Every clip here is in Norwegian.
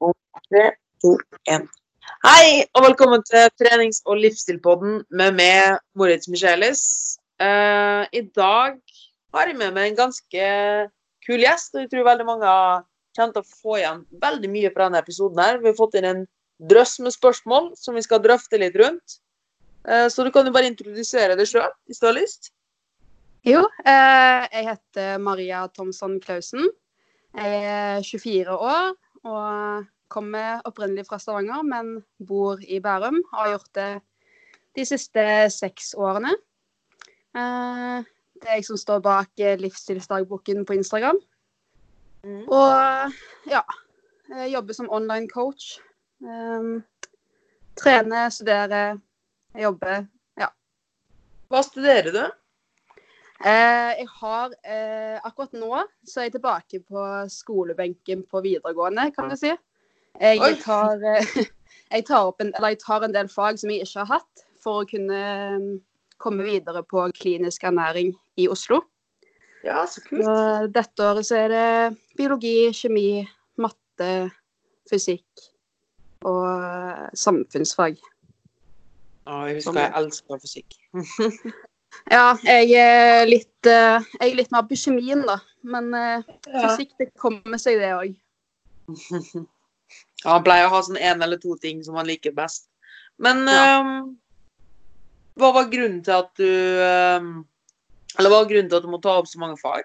om tre, to, én. Hei, og velkommen til trenings- og livsstilpodden med meg, Moritz Michelis. Uh, I dag har jeg med meg en ganske kul gjest, og jeg tror veldig mange har kjent å få igjen veldig mye fra denne episoden. her. Vi har fått inn en drøss med spørsmål som vi skal drøfte litt rundt. Uh, så du kan jo bare introdusere deg sjøl, hvis du har lyst. Jo, eh, jeg heter Maria Thomsson Clausen. Jeg er 24 år og kommer opprinnelig fra Stavanger, men bor i Bærum. Har gjort det de siste seks årene. Eh, det er jeg som står bak eh, livsstilsdagboken på Instagram. Mm. Og ja, jeg jobber som online coach. Eh, trener, studerer, jobber. Ja. Hva studerer du? Eh, jeg har eh, Akkurat nå så er jeg tilbake på skolebenken på videregående, kan du si. Jeg, Jeg tar, eh, jeg, tar opp en, eller jeg tar en del fag som jeg ikke har hatt, for å kunne mm, komme videre på klinisk ernæring i Oslo. Ja, så kult. Så dette året så er det biologi, kjemi, matte, fysikk og eh, samfunnsfag. Å, jeg husker jeg elsker fysikk. Ja, jeg er litt, eh, jeg er litt mer på kjemien, da. Men eh, fysikk, det kommer seg, det òg. Ja, han pleier å ha sånn én eller to ting som han liker best. Men Ja. ehm, hva var grunnen til at du ehm, Eller hva var grunnen til at du må ta opp så mange fag?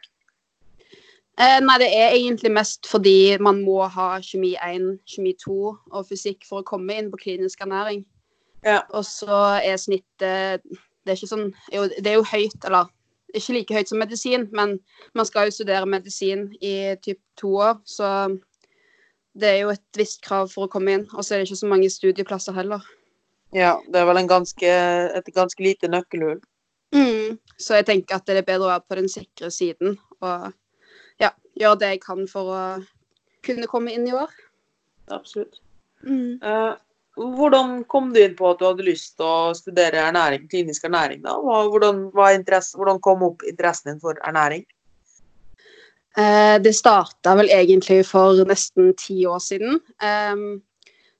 Eh, nei, det er egentlig mest fordi man må ha kjemi 1, kjemi 2 og fysikk for å komme inn på klinisk ernæring. Ja. Og så er snittet Det er ikke sånn jo, Det er jo høyt, eller ikke like høyt som medisin, men man skal jo studere medisin i typ to år, så det er jo et visst krav for å komme inn. Og så er det ikke så mange studieplasser heller. Ja, det er vel en ganske, et ganske lite nøkkelhull. Mm. Så jeg tenker at det er bedre å være på den sikre siden og ja, gjøre det jeg kan for å kunne komme inn i år. Absolutt. Mm. Eh, hvordan kom du inn på at du hadde lyst til å studere ernæring, klinisk ernæring? da? Hvordan, hvordan kom opp interessen din for ernæring? Eh, det starta vel egentlig for nesten ti år siden.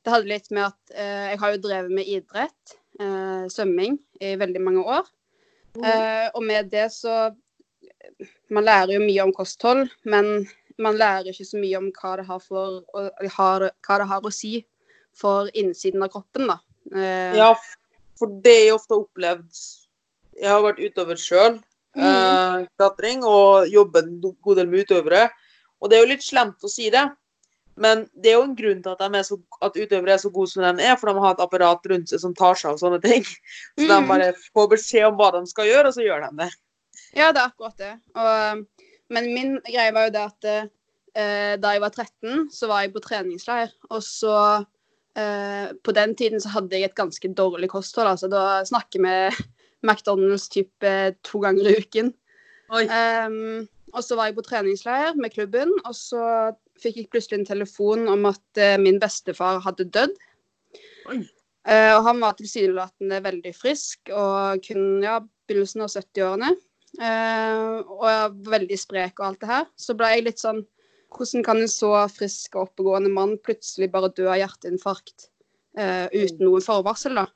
Det hadde litt med at eh, jeg har jo drevet med idrett, eh, svømming, i veldig mange år. Eh, og med det så Man lærer jo mye om kosthold, men man lærer ikke så mye om hva det har, for, hva det har å si for innsiden av kroppen, da. Eh, Ja, for det jeg ofte har opplevd Jeg har vært utøver sjøl, eh, klatring, og jobbet en god del med utøvere. Og det er jo litt slemt å si det, men det er jo en grunn til at, de er så, at utøvere er så gode som de er, for de har et apparat rundt seg som tar seg av sånne ting. Så de Mhm. bare får beskjed om hva de skal gjøre, og så gjør de det. Ja, det er akkurat det. Og, men min greie var jo det at eh, da jeg var 13, så var jeg på treningsleir. Og så eh, På den tiden så hadde jeg et ganske dårlig kosthold. altså Da snakker vi McDonald's type to ganger i uken. Ehm, og så var jeg på treningsleir med klubben, og så fikk jeg plutselig en telefon om at uh, min bestefar hadde dødd. Eh, og han var tilsynelatende veldig frisk og kun ja, begynnelsen av 70-årene. Eh, og jeg var veldig sprek og alt det her. Så ble jeg litt sånn Hvordan kan en så frisk og oppegående mann plutselig bare dø av hjerteinfarkt eh, uten noe forvarsel, da?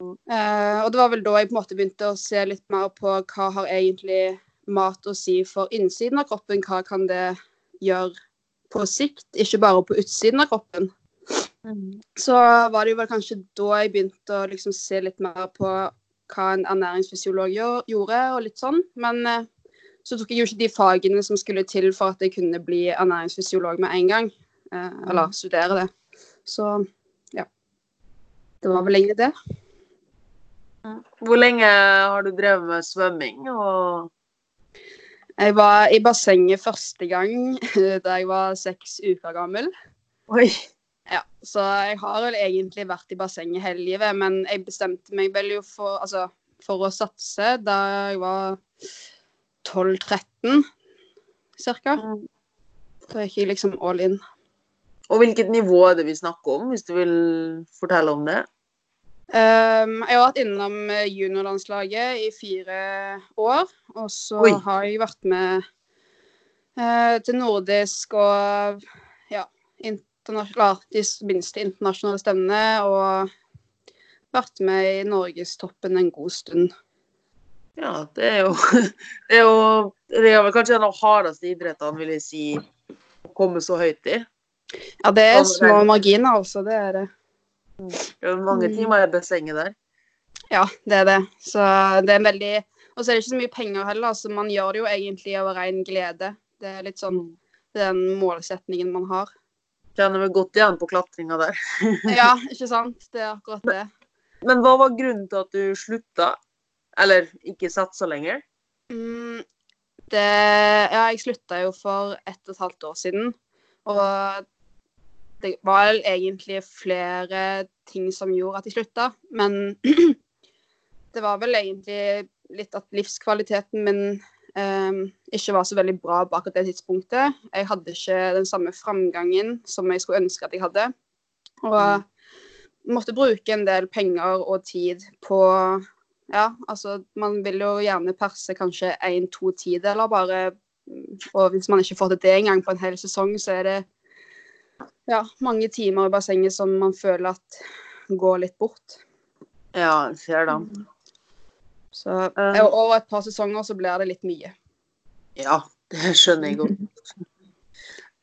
Eh, og det var vel da jeg på en måte begynte å se litt mer på hva har egentlig mat å si for innsiden av kroppen. Hva kan det gjøre på sikt, ikke bare på utsiden av kroppen. Så var det jo vel kanskje da jeg begynte å liksom se litt mer på hva en ernæringsfysiolog gjør, gjorde, og litt sånn. Men eh, så tok jeg jo ikke de fagene som skulle til for at jeg kunne bli ernæringsfysiolog med en gang. Eh, eller studere det. Så ja. Det var vel egentlig det. Hvor lenge har du drevet med svømming? Og... Jeg var i bassenget første gang da jeg var seks uker gammel. Oi. Ja, så jeg har vel egentlig vært i bassenget hele livet, men jeg bestemte meg vel jo for, altså, for å satse da jeg var 12-13 ca. Da gikk jeg liksom all in. Og hvilket nivå er det vi snakker om, hvis du vil fortelle om det? Um, jeg har vært innom eh, juniorlandslaget i fire år, og så Oi. har jeg vært med uh, til nordisk og ja, de minste internasjonale stevnene og vært med i norgestoppen en god stund. Ja, det er jo Det er, jo, det er vel kanskje en av de hardeste idrettene, vil jeg si, å komme så høyt i. Ja, det er små marginer, altså. Det er det. Det er jo mange Mm. timer i bassenget der. Ja, det er det. Så det er en veldig Og så er det ikke så mye penger heller, så man gjør det jo egentlig av ren glede. Det er litt sånn den målsetningen man har. Kjenner meg godt igjen på klatringa der. Ja, ikke sant? Det er akkurat det. Men hva var grunnen til at du slutta? Eller ikke satsa lenger? Mm, det Ja, jeg slutta jo for ett og et halvt år siden. Og det var egentlig flere ting som gjorde at jeg slutta, men det var vel egentlig litt at livskvaliteten min um, ikke var så veldig bra på akkurat det tidspunktet. Jeg hadde ikke den samme framgangen som jeg skulle ønske at jeg hadde. Og måtte bruke en del penger og tid på Ja, altså man vil jo gjerne perse kanskje én-to tideler bare. Og hvis man ikke får til det engang på en hel sesong, så er det ja, mange timer i bassenget som man føler at går litt bort. Ja, jeg ser det. Så Um. over et par sesonger så blir det litt mye. Ja, det skjønner jeg godt.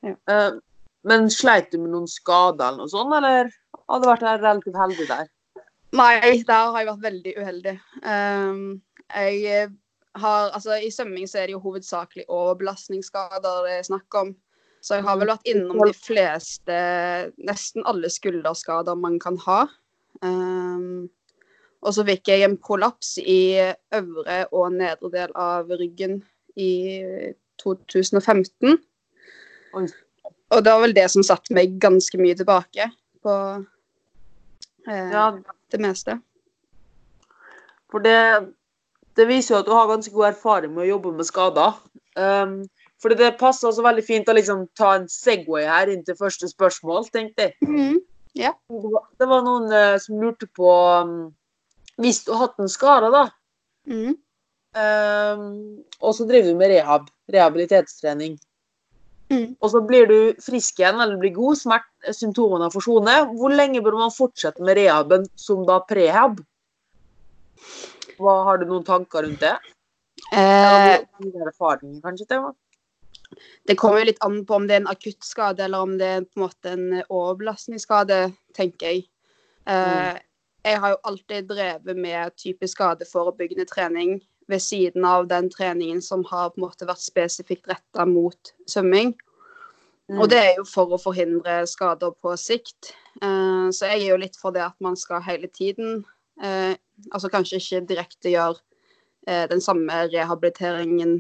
Ja. Eh, Men sleit du med noen skader eller noe sånt, eller hadde du vært relativt heldig der? Nei, der har jeg vært veldig uheldig. Um, jeg har Altså, i svømming så er det jo hovedsakelig overbelastningsskader det er snakk om. Så jeg har vel vært innom de fleste, nesten alle skulderskader man kan ha. Um, og så fikk jeg en prolaps i øvre og nedre del av ryggen i 2015. Oi. Og det var vel det som satte meg ganske mye tilbake på eh, Ja, det meste. For det, det viser jo at du har ganske god erfaring med å jobbe med skader. Um, fordi det passer også veldig fint å liksom ta en Segway her inn til første spørsmål, tenkte jeg. Mm, Det var, det var noen uh, som lurte på um, Hvis du har hatt en skade, da, mm. um, og så driver du med rehab, rehabilitetstrening, Mhm. og så blir du frisk igjen eller blir god, smert, symptomene forsvinner, hvor lenge bør man fortsette med rehaben som da prehab? Hva, har du noen tanker rundt det? Eh, erfaring, kanskje? Tema? det kommer jo litt an på om det er en akutt skade eller om det er på en måte en overbelastningsskade, tenker jeg. Eh, jeg har jo alltid drevet med type skadeforebyggende trening ved siden av den treningen som har på en måte vært spesifikt retta mot svømming. Mm. Og det er jo for å forhindre skader på sikt. Eh, så jeg er jo litt for det at man skal hele tiden eh, Altså kanskje ikke direkte gjøre eh, den samme rehabiliteringen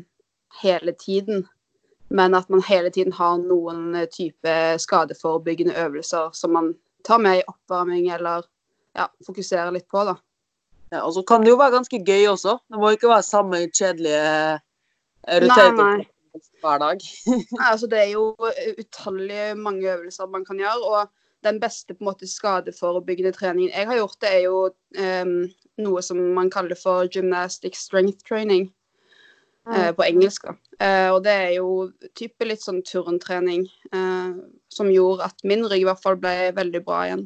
hele tiden, men at man hele tiden har noen type skadeforebyggende øvelser som man tar med i oppvarming eller ja, fokuserer litt på, da. Ja, og så kan det jo være ganske gøy også. Det må ikke være samme kjedelige eh, hver dag. Nei, Altså, det er jo utallige mange øvelser man kan gjøre. Og den beste på en måte skadeforebyggende treningen jeg har gjort, det er jo um, noe som man kaller for gymnastic strength training. eh, på engelsk. da. Eh, og det er jo type litt sånn turntrening eh, som gjorde at min rygg i hvert fall ble veldig bra igjen.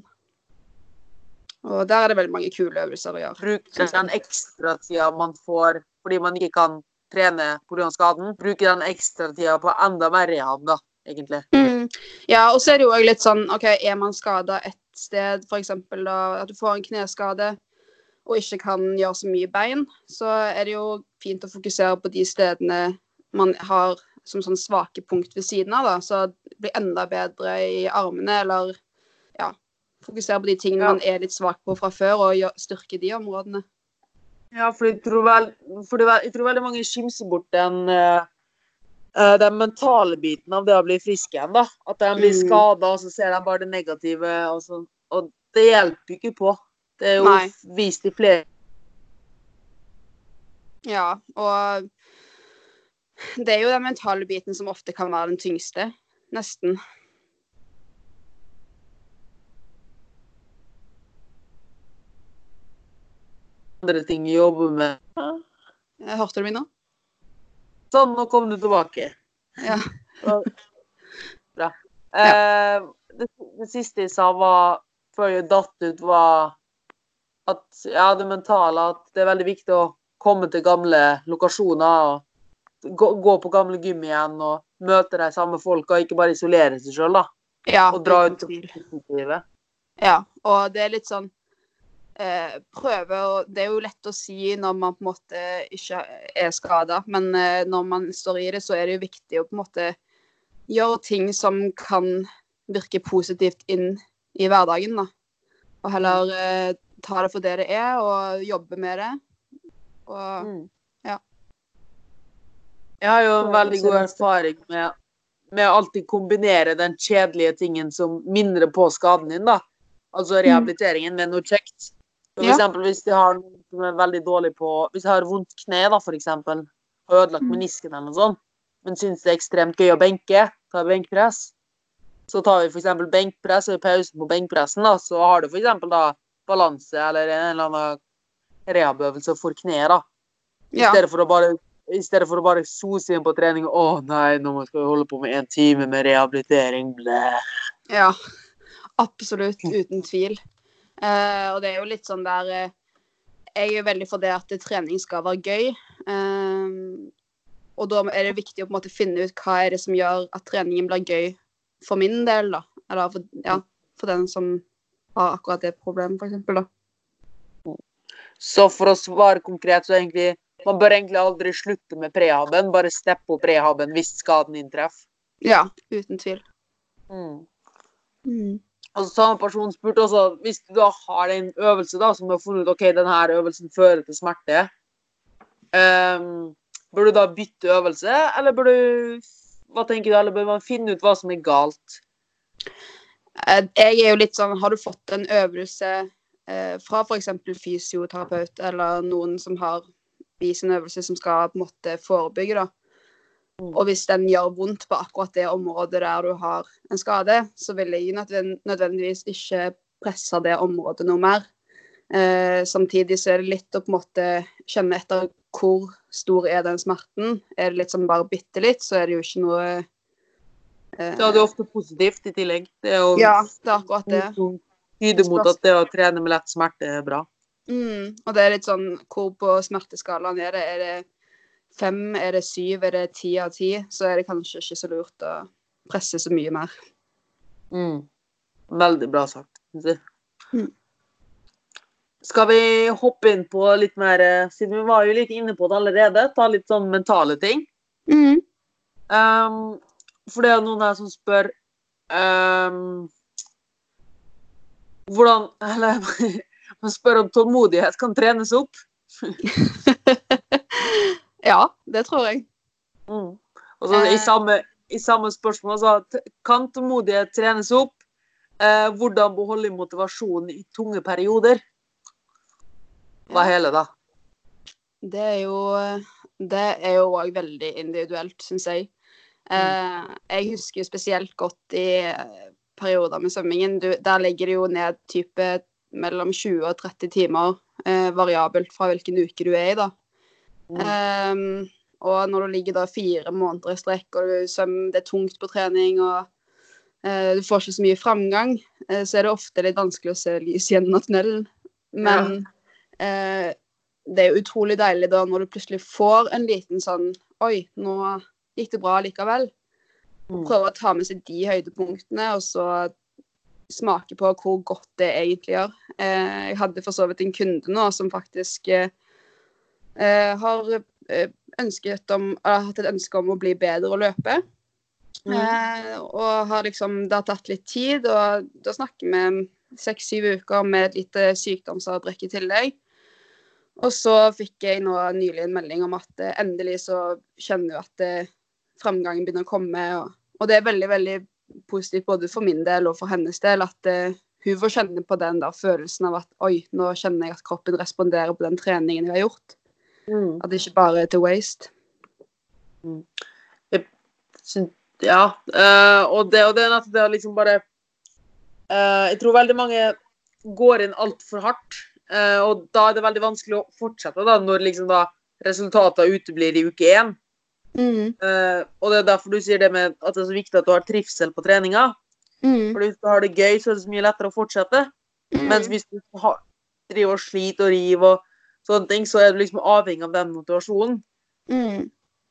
Og der er det veldig mange kule øvelser å gjøre. Bruke den ekstratida man får fordi man ikke kan trene pga. skaden. Bruke den ekstratida på enda mer rehab, da, egentlig. Mm. Ja, og så er det jo også litt sånn OK, er man skada et sted, f.eks. at du får en kneskade og ikke kan gjøre så mye bein, så er det jo fint å fokusere på de stedene man har som sånn svake punkt ved siden av, da. Så det blir enda bedre i armene, eller Fokusere på de tingene Ja. man er litt svak på fra før, og styrke de områdene. Ja, for jeg tror, vel, for vel- jeg tror veldig mange skimser bort den, eh, eh, den mentale biten av det å bli frisk igjen. da. At de blir Mm. skada, og så ser de bare det negative. Og, så, og det hjelper ikke på. Det er jo Nei. vist i flere Ja, og det er jo den mentale biten som ofte kan være den tyngste. Nesten. Andre ting jeg jobber med. Jeg Hørte du meg nå? Sånn, nå kom du tilbake. Ja. Bra. Eh, det, det siste jeg sa, var før jeg datt ut, var at ja, det mentale At det er veldig viktig å komme til gamle lokasjoner og gå, gå på gamle gym igjen og møte de samme folka, ikke bare isolere seg sjøl, da. Ja, Og dra ut. Ja, og det er litt sånn eh, Prøve å Det er jo lett å si når man på en måte ikke er skada, men eh, når man står i det, så er det jo viktig å på en måte gjøre ting som kan virke positivt inn i hverdagen, da. Og heller eh, ta det for det det er, og jobbe med det. Og Mm. Ja. Jeg har jo en veldig god erfaring med, med å alltid kombinere den kjedelige tingen som minner på skaden din, da. Altså rehabiliteringen med noe kjekt. For Ja. eksempel hvis de har noen som er veldig dårlig på Hvis jeg har vondt kne, da, for eksempel, og ødelagt Mm. menisken eller noe sånt, men syns det er ekstremt gøy å benke, ta benkpress, så tar vi eksempel benkpress, og i pausen på benkpressen, da, så har du eksempel da balanse eller en eller annen rehabøvelse for kneet, da. I Ja. stedet for å bare i stedet for å bare sose inn på trening Å nei, nå skal vi holde på med en time med rehabilitering. Blæh. Ja, absolutt. Uten tvil. Eh, og det er jo litt sånn der eh, Jeg er jo veldig for det at trening skal være gøy. Eh, og da er det viktig å på en måte finne ut hva er det som gjør at treningen blir gøy for min del, da. Eller for, ja, for den som har akkurat det problemet, eksempel, da. Så for å svare konkret, så egentlig Man bør egentlig aldri slutte med prehaben. Bare steppe opp prehaben hvis skaden inntreffer. Ja, uten tvil. Mm. Mm. Og samme person spurte også hvis du da har en øvelse da, som du har funnet ut ok, denne øvelsen fører til smerte, um, bør du da bytte øvelse, eller bør du hva tenker du, eller bør man finne ut hva som er galt? Eh, Jeg er jo litt sånn Har du fått en øvelse eh, fra f.eks. fysioterapeut eller noen som har vist en øvelse som skal på en måte forebygge, da. Mm. Og hvis den gjør vondt på akkurat det området der du har en skade, så vil jeg nødven- nødvendigvis ikke presse det området noe mer. Eh, samtidig så er det litt å på en måte kjenne etter hvor stor er den smerten. Er det litt som bare bitte litt, så er det jo ikke noe eh, Da er det ofte positivt i tillegg. Det jo Ja, det er akkurat det. tyder mot at det å trene med lett smerte er bra. Mm, og det er litt sånn Hvor på smerteskalaen er det? Er det fem? Er det syv? Er det ti av ti? Så er det kanskje ikke så lurt å presse så mye mer. Mm. Veldig bra sagt. Mm. Skal vi hoppe inn på litt mer, eh, siden vi var jo litt inne på det allerede, ta litt sånn mentale ting? Mm. Um, for det er noen her som spør um, Hvordan Eller man spør om tålmodighet kan trenes opp. ja, det tror jeg. Mm. Og så i Eh. samme, i samme spørsmål så kan tålmodighet trenes opp. Eh, hvordan beholde motivasjonen i tunge perioder? Hva er hele, da? Det er jo Det er jo òg veldig individuelt, syns jeg. Eh, jeg husker spesielt godt i eh, perioder med svømmingen. Du, der legger det jo ned type mellom 20 og 30 timer, eh, variabelt fra hvilken uke du er i, da. Ehm, og når du ligger da fire måneder i strekk, og det er tungt på trening, og uh, du får ikke så mye framgang, uh, så er det ofte litt vanskelig å se lys gjennom tunnelen. Men eh, det er utrolig deilig da når du plutselig får en liten sånn Oi, nå gikk det bra likevel. Mm. Prøve å ta med seg de høydepunktene, og så smake på hvor godt det egentlig gjør. Jeg hadde for så vidt en kunde nå som faktisk eh, har eh, ønsket om, har hatt et ønske om å bli bedre å løpe. Mm. Eh, og har liksom, det har tatt litt tid, og da snakker vi seks-syv uker med et lite sykdomsavbrekk i tillegg. Og så fikk jeg nå nylig en melding om at eh, endelig så kjenner hun at eh, framgangen begynner å komme. Og, og det er veldig, veldig positivt både for min del og for hennes del at eh, hun får kjenne på den der følelsen av at oi, nå kjenner jeg at kroppen responderer på den treningen hun har gjort. Mm. At det ikke bare er til waste. Syn- Ja. Uh, og, det, og det er nettopp det å liksom bare uh, Jeg tror veldig mange går inn altfor hardt. Uh, og da er det veldig vanskelig å fortsette da, når liksom da resultatene uteblir i uke én. Mm. Uh, og det er derfor du sier det med at det er så viktig at du har trivsel på treninga. Mm. For hvis du har det gøy, så er det så mye lettere å fortsette. Mens hvis du har, driver og sliter og river og sånne ting, så er du liksom avhengig av den motivasjonen. Mm.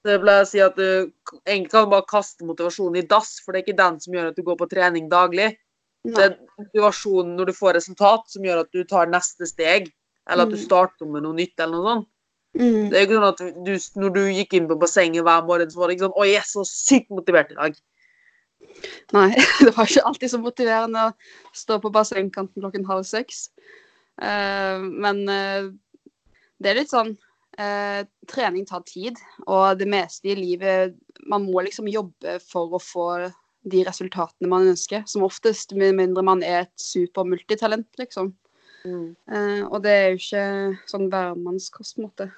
Jeg pleier å si at du egentlig kan bare kaste motivasjonen i dass, for det er ikke den som gjør at du går på trening daglig. Det er motivasjonen når du får resultat, som gjør at du tar neste steg. Eller at du Mm. starter med noe nytt, eller noe sånt. Mm. Det er ikke sånn at du, når du gikk inn på bassenget hver morgen, så var det ikke sånn Å, jeg er så sykt motivert i dag. Nei, det var ikke alltid så motiverende å stå på bassengkanten klokken halv seks. Uh, men eh, det er litt sånn eh, Trening tar tid, og det meste i livet Man må liksom jobbe for å få de resultatene man ønsker. Som oftest, med mindre man er et supermultitalent, liksom. Eh, og det er jo ikke sånn hvermannskost, på en måte.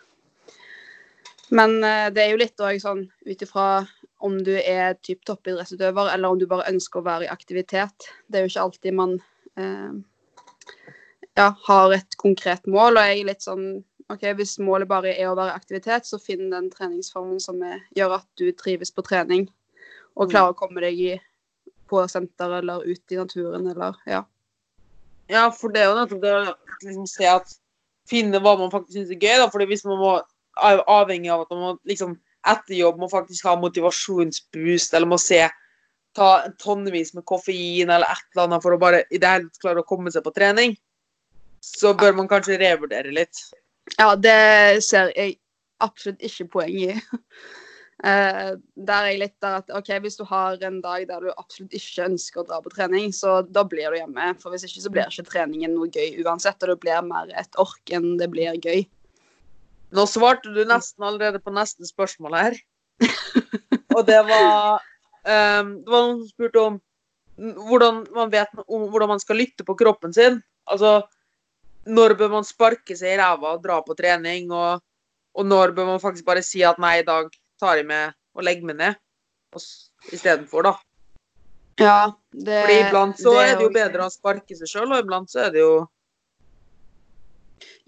Men eh, det er jo litt òg sånn ut ifra om du er typ toppidrettsutøver, eller om du bare ønsker å være i aktivitet. Det er jo ikke alltid man eh, ja, har et konkret mål. Og jeg er litt sånn OK, hvis målet bare er å være i aktivitet, så finn den treningsformen som er, gjør at du trives på trening, og Mm. klarer å komme deg i, på senter eller ut i naturen, eller ja. Ja, for det er jo nettopp det å liksom se at Finne hva man faktisk syns er gøy, da. Fordi hvis man må er avhengig av at man må liksom etter jobb må faktisk ha motivasjonsboost, eller må se ta tonnevis med koffein eller et eller annet for å bare i det hele tatt klare å komme seg på trening, så bør man kanskje revurdere litt. Ja, det ser jeg absolutt ikke poeng i. Uh, der er jeg litt der at OK, hvis du har en dag der du absolutt ikke ønsker å dra på trening, så da blir du hjemme. For hvis ikke så blir ikke treningen noe gøy uansett, og det blir mer et ork enn det blir gøy. Nå svarte du nesten allerede på neste spørsmål her. Og det var um, Det var noen som spurte om hvordan man vet om hvordan man skal lytte på kroppen sin. Altså når bør man sparke seg i ræva og dra på trening, og, og når bør man faktisk bare si at nei, i dag tar jeg med og legger meg ned istedenfor, da. Ja, det Fordi iblant så er det jo bedre å sparke seg sjøl, og iblant så er det jo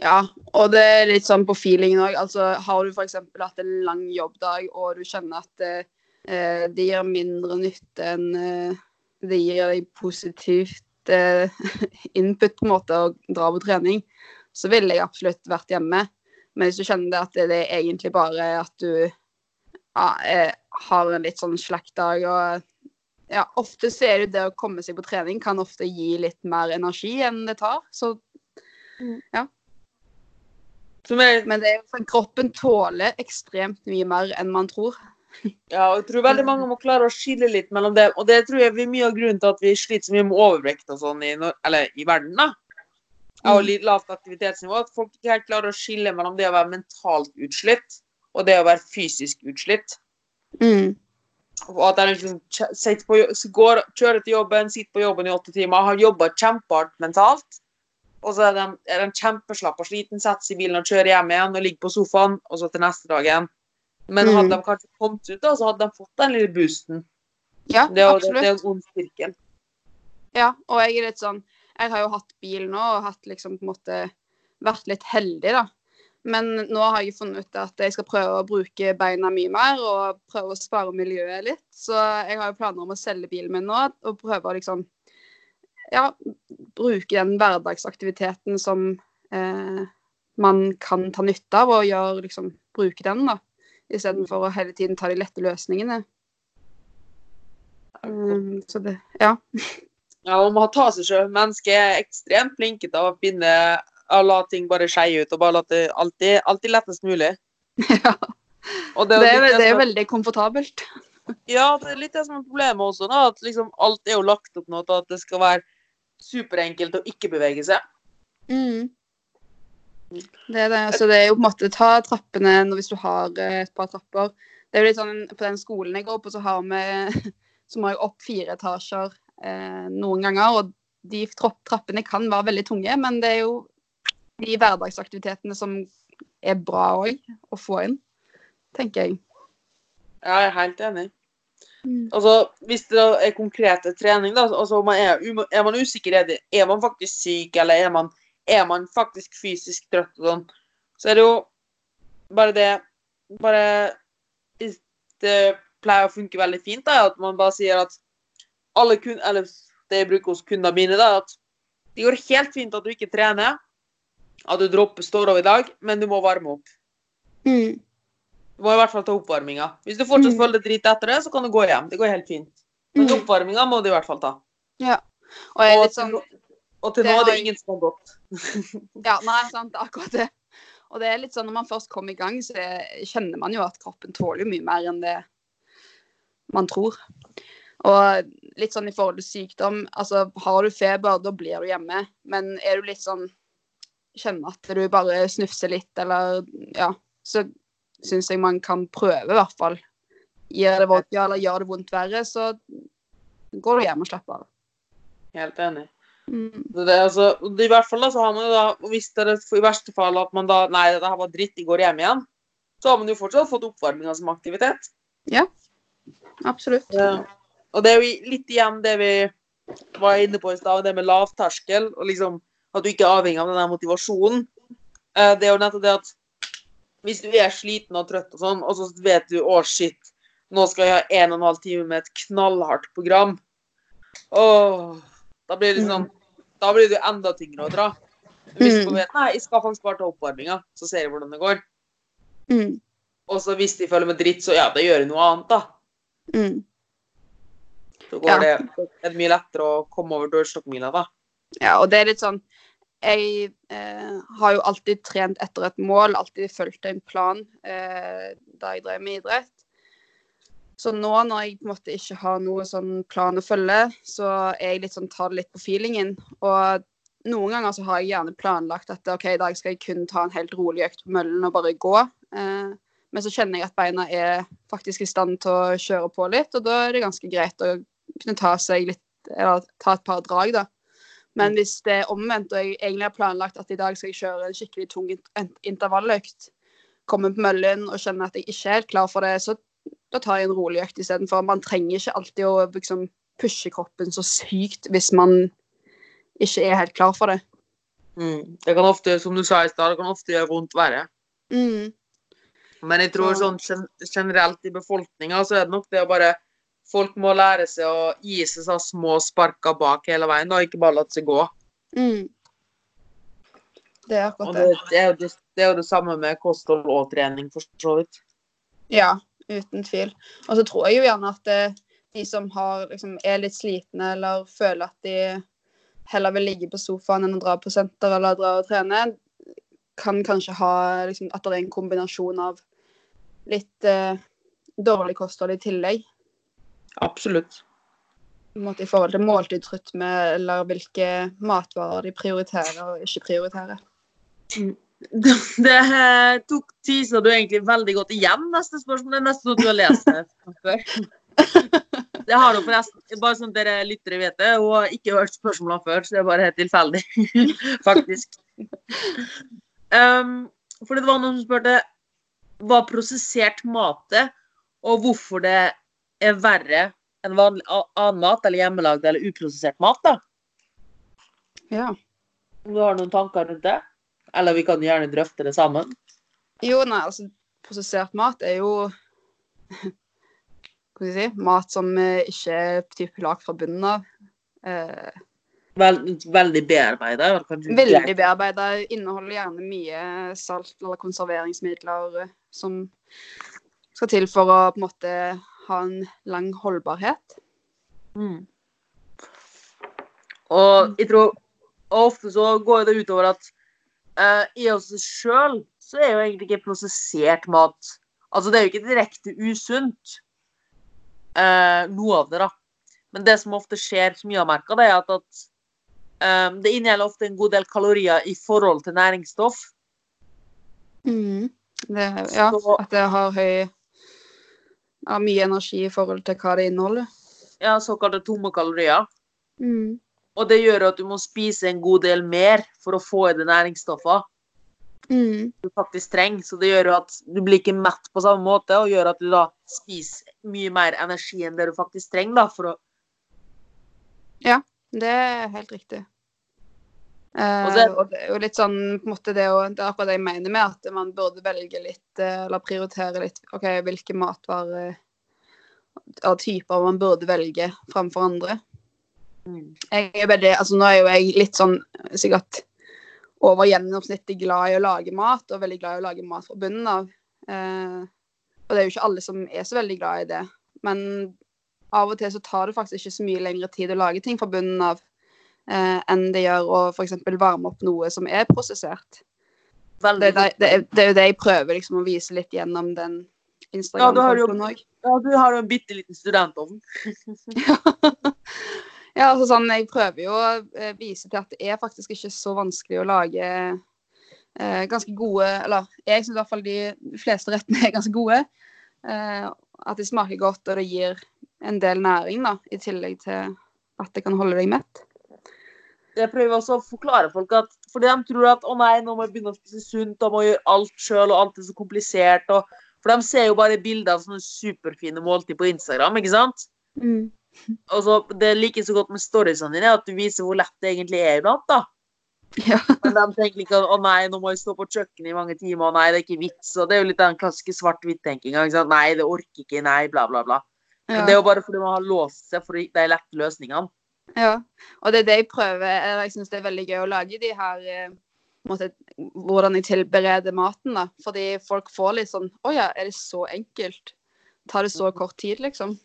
Ja, og det er litt sånn på feelingen òg. Altså, har du f.eks. hatt en lang jobbdag, og du kjenner at eh, det gir mindre nytte enn eh, det gir deg positivt eh, input på en måte å dra på trening, så ville jeg absolutt vært hjemme. Men hvis du kjenner det at det, er egentlig bare at du ja, eh, har en litt sånn slakk dag og ja, ofte så er det det å komme seg på trening kan ofte gi litt mer energi enn det tar. Så som er, Men det er kroppen tåler ekstremt mye mer enn man tror. Ja, og jeg tror veldig mange må klare å skille litt mellom det. Og det tror jeg er mye av grunnen til at vi sliter så mye med overvekt og sånn i, eller, i verden, da. Og Mm. lavt aktivitetsnivå. At folk ikke helt klarer å skille mellom det å være mentalt utslitt og det å være fysisk utslitt. Mm. Og at de liksom på, går, kjører til jobben, sitter på jobben i åtte timer, har jobba kjempehardt mentalt. Og så er de, er de kjempeslapp og sliten, setter seg i bilen og kjører hjem igjen og ligger på sofaen, og så til neste dag igjen. Men Mm. hadde de kanskje kommet ut, da, så hadde de fått den lille boosten. Ja, Det er det, absolutt. det er ond sirkel. Ja, og jeg er litt sånn Jeg har jo hatt bil nå og hatt liksom på en måte vært litt heldig, da. Men nå har jeg funnet ut at jeg skal prøve å bruke beina mye mer og prøve å spare miljøet litt. Så jeg har jo planer om å selge bilen min nå og prøve å liksom ja, bruke den hverdagsaktiviteten som eh, man kan ta nytte av, og gjøre, liksom, bruke den, da. Istedenfor å hele tiden ta de lette løsningene. Um, så det Ja. Ja, man må ta seg sjøl. Mennesket er ekstremt flinke til å finne å la ting bare skeie ut, og bare la det alltid, alltid lettest mulig. ja. Det jo er, det er veldig komfortabelt. Ja, det er litt det som er problemet også, da. At liksom alt er jo lagt opp nå til at det skal være superenkelt å ikke bevege seg. Mm. Det er det. Altså, det er jo på en måte ta trappene hvis du har eh, et par trapper. Det er jo litt sånn På den skolen jeg går på, så har vi så må jeg opp fire etasjer eh, noen ganger. Og de trappene kan være veldig tunge, men det er jo de hverdagsaktivitetene som er bra òg å få inn, tenker jeg. Ja, jeg er helt enig. Altså, Hvis det er konkrete trening, da, altså man er, er man usikker, er, det, er man faktisk syk, eller er man, er man faktisk fysisk trøtt og sånn, så er det jo bare det Bare Det pleier å funke veldig fint, da, at man bare sier at alle kun, eller det jeg bruker hos kundene mine, da, at det går helt fint at du ikke trener, at du dropper står over i dag, men du må varme opp. Mm. Du må i hvert fall ta oppvarminga. Hvis du fortsatt Mm. føler deg drit etter det, så kan du gå hjem. Det går helt fint. Men Mm. oppvarminga må du i hvert fall ta. Ja. Og Og til, sånn og til det nå er det ingen som har gått. Ja, nei, sant, det er akkurat det. Og det er litt sånn når man først kommer i gang, så er- kjenner man jo at kroppen tåler mye mer enn det man tror. Og litt sånn i forhold til sykdom, altså har du feber, da blir du hjemme. Men er du litt sånn Kjenner at du bare snufser litt, eller ja, så syns jeg man kan prøve, i hvert fall. Gjør det vondt, ja, eller gjør det vondt verre, så går du hjem og slapper av. Helt enig. Mm. Det, altså, I hvert fall da, så har man jo da, hvis det er i verste fall at man da Nei, det her var dritt, de går hjem igjen. Så har man jo fortsatt fått oppvarminga som aktivitet. Ja, Absolutt. Ja. Og det er jo litt igjen det vi var inne på i stad, det med lavterskel, og liksom at du ikke er avhengig av den der motivasjonen. Eh, Det er jo nettopp det at hvis du er sliten og trøtt og sånn, og så vet du å, shit, nå skal jeg ha en og en halv time med et knallhardt program. Åh, da blir det liksom Da blir det enda tyngre å dra. Hvis du Mm. vet nei, jeg skal faktisk bare ta oppvarminga, så ser jeg hvordan det går. Mm. Og så hvis de føler meg dritt, så ja, da gjør jeg noe annet, da. Mm. Så går Ja. det, er det mye lettere å komme over dørstokkmila, da. Ja, og det er litt sånn Jeg eh, har jo alltid trent etter et mål, alltid fulgt en plan eh, da jeg drev med idrett. Så nå når jeg på en måte ikke har noe sånn plan å følge, så er jeg litt sånn tar det litt på feelingen. Og noen ganger så har jeg gjerne planlagt at OK, i dag skal jeg kun ta en helt rolig økt på møllen og bare gå. Eh, men så kjenner jeg at beina er faktisk i stand til å kjøre på litt, og da er det ganske greit å kunne ta seg litt Eller ta et par drag, da. Men hvis det er omvendt, og jeg egentlig har planlagt at i dag skal jeg kjøre en skikkelig tung intervalløkt, komme på møllen og kjenne at jeg ikke er helt klar for det, så da tar jeg en rolig økt istedenfor. Man trenger ikke alltid å liksom pushe kroppen så sykt hvis man ikke er helt klar for det. Mm. Det kan ofte, som du sa i stad, det kan ofte gjøre vondt verre. Mm. Men jeg tror sånn generelt i befolkninga så er det nok det å bare Folk må lære seg å gi seg så små sparker bak hele veien, og ikke bare la seg gå. Mm. Det er akkurat det, det. det, er det, det er jo det samme med kosthold og trening, for så vidt. Ja, uten tvil. Og så tror jeg jo gjerne at det, de som har, liksom, er litt slitne eller føler at de heller vil ligge på sofaen enn å dra på senter eller dra og trene, kan kanskje ha liksom, at det er en kombinasjon av litt eh, dårlig kosthold i tillegg. Absolutt. Måte I forhold til måltidsrytme eller hvilke matvarer de prioriterer og ikke prioriterer. Det, det tok teaser du egentlig veldig godt igjen, neste spørsmål. Det er nesten sånn at du har lest det før. Det har du forresten. Bare sånn dere lyttere vet det. Har ikke hørt spørsmålene før, så det er bare helt tilfeldig, faktisk. Um, for det var noen som spurte hva prosessert mat er, og hvorfor det er verre enn vanlig annen mat, eller hjemmelagd eller uprosessert mat. da. Ja. Om du har noen tanker rundt det? Eller vi kan gjerne drøfte det sammen. Jo, nei, altså prosessert mat er jo Hva skal jeg si Mat som eh, ikke er typ lagd fra bunnen av. Eh, Vel, veldig bearbeida. veldig bearbeida. Inneholder gjerne mye salt eller konserveringsmidler eh, som skal til for å på en måte ha en lang holdbarhet. Mm. Og jeg tror og ofte så går det utover at eh, i oss sjøl så er jo egentlig ikke prosessert mat Altså, det er jo ikke direkte usunt, uh, noe av det, da. Men det som ofte skjer, som jeg har merka, det er at, at um, det inneholder ofte en god del kalorier i forhold til næringsstoff. Mm. Det, ja, Så- at det har høy ja, mye energi i forhold til hva det inneholder. Ja, såkalte tomme kalorier. Mm. Og det gjør at du må spise en god del mer for å få i deg næringsstoffer Mm. du faktisk trenger. Så det gjør jo at du blir ikke mett på samme måte, og gjør at du da spiser mye mer energi enn det du faktisk trenger. da, for å... Det er helt riktig. Eh, Og og, det- det, er jo litt sånn på en måte det, å- det er akkurat det jeg mener med at man burde velge litt, eh, eller prioritere litt OK, hvilke matvarer av typer man burde velge framfor andre. Jeg er veldig, altså Nå er jo jeg litt sånn sikkert over gjennomsnittet glad i å lage mat, og veldig glad i å lage mat fra bunnen av. Eh, og det er jo ikke alle som er så veldig glad i det. Men av og til så tar det faktisk ikke så mye lengre tid å lage ting fra bunnen av eh, enn det gjør å f.eks. varme opp noe som er prosessert. Det, det, det, er, det er jo det jeg prøver liksom å vise litt gjennom den Instagram-kontoen òg. Ja, du har jo en bitte liten studentovn. Ja, altså sånn, jeg prøver jo å eh, vise til at det er faktisk ikke så vanskelig å lage eh, ganske gode Eller jeg syns i hvert fall de fleste rettene er ganske gode. Eh, at de smaker godt, og det gir en del næring, da, i tillegg til at det kan holde deg mett. Jeg prøver også å forklare folk at Fordi de tror at å nei, nå må jeg begynne å spise sunt, og må gjøre alt sjøl, og alt er så komplisert. Og, for de ser jo bare bilder av sånne superfine måltid på Instagram, ikke sant? Mm. Og så, Det er like så godt med storiesene dine, at du viser hvor lett det egentlig er iblant. da. Ja. Men de tenker ikke at å nei, nå må jeg stå på kjøkkenet i mange timer, nei, det er ikke vits. Og det er jo litt den klassiske svart-hvitt-tenkinga. Nei, det orker ikke, nei, bla, bla, bla. Men det er jo bare fordi man har låst seg for de lette løsningene. Ja, og det er det jeg prøver. Jeg syns det er veldig gøy å lage de her eh, måte, Hvordan jeg tilbereder maten, da. Fordi folk får litt sånn Å ja, er det så enkelt? Tar det så kort tid, liksom?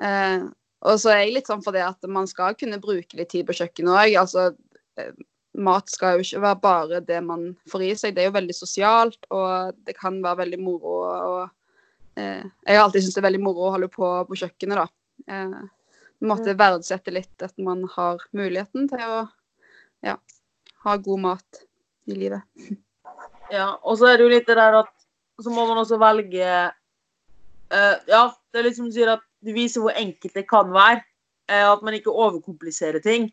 Eh, og så er jeg litt sånn for det at man skal kunne bruke litt tid på kjøkkenet òg. Altså, eh, mat skal jo ikke være bare det man får i seg. Det er jo veldig sosialt, og det kan være veldig moro. Og, eh, jeg har alltid syntes det er veldig moro å holde på på kjøkkenet, da. Eh, måtte verdsette litt at man har muligheten til å ja, ha god mat i livet. Ja, og så er det jo litt det der at Så må man også velge uh, Ja, det er liksom du sier at du viser hvor enkelt det kan være. eh, at man ikke overkompliserer ting.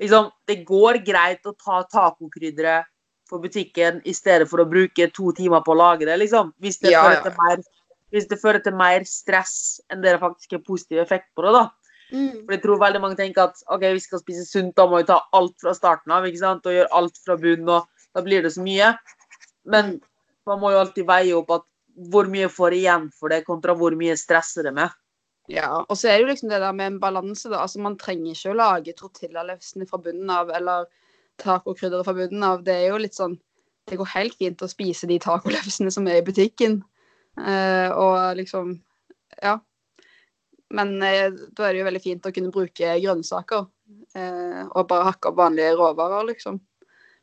Liksom, det går greit å ta tacokrydderet på butikken i stedet for å bruke to timer på å lage det, liksom. Hvis det, Ja, fører, til mer, hvis det fører til mer stress enn det faktisk er positiv effekt på det, da. For jeg tror veldig mange tenker at ok, vi skal spise sunt, da må vi ta alt fra starten av ikke sant? og gjøre alt fra bunnen, og da blir det så mye. Men man må jo alltid veie opp at hvor mye får jeg igjen for det, kontra hvor mye stresser det med. Ja, og så er det jo liksom det der med en balanse, da. Altså, man trenger ikke å lage tortillalefsene fra bunnen av, eller tacokrydderet fra bunnen av. Det er jo litt sånn Det går helt fint å spise de tacolefsene som er i butikken. Eh, og liksom Ja. Men eh, da er det jo veldig fint å kunne bruke grønnsaker. Eh, og bare hakke opp vanlige råvarer, liksom.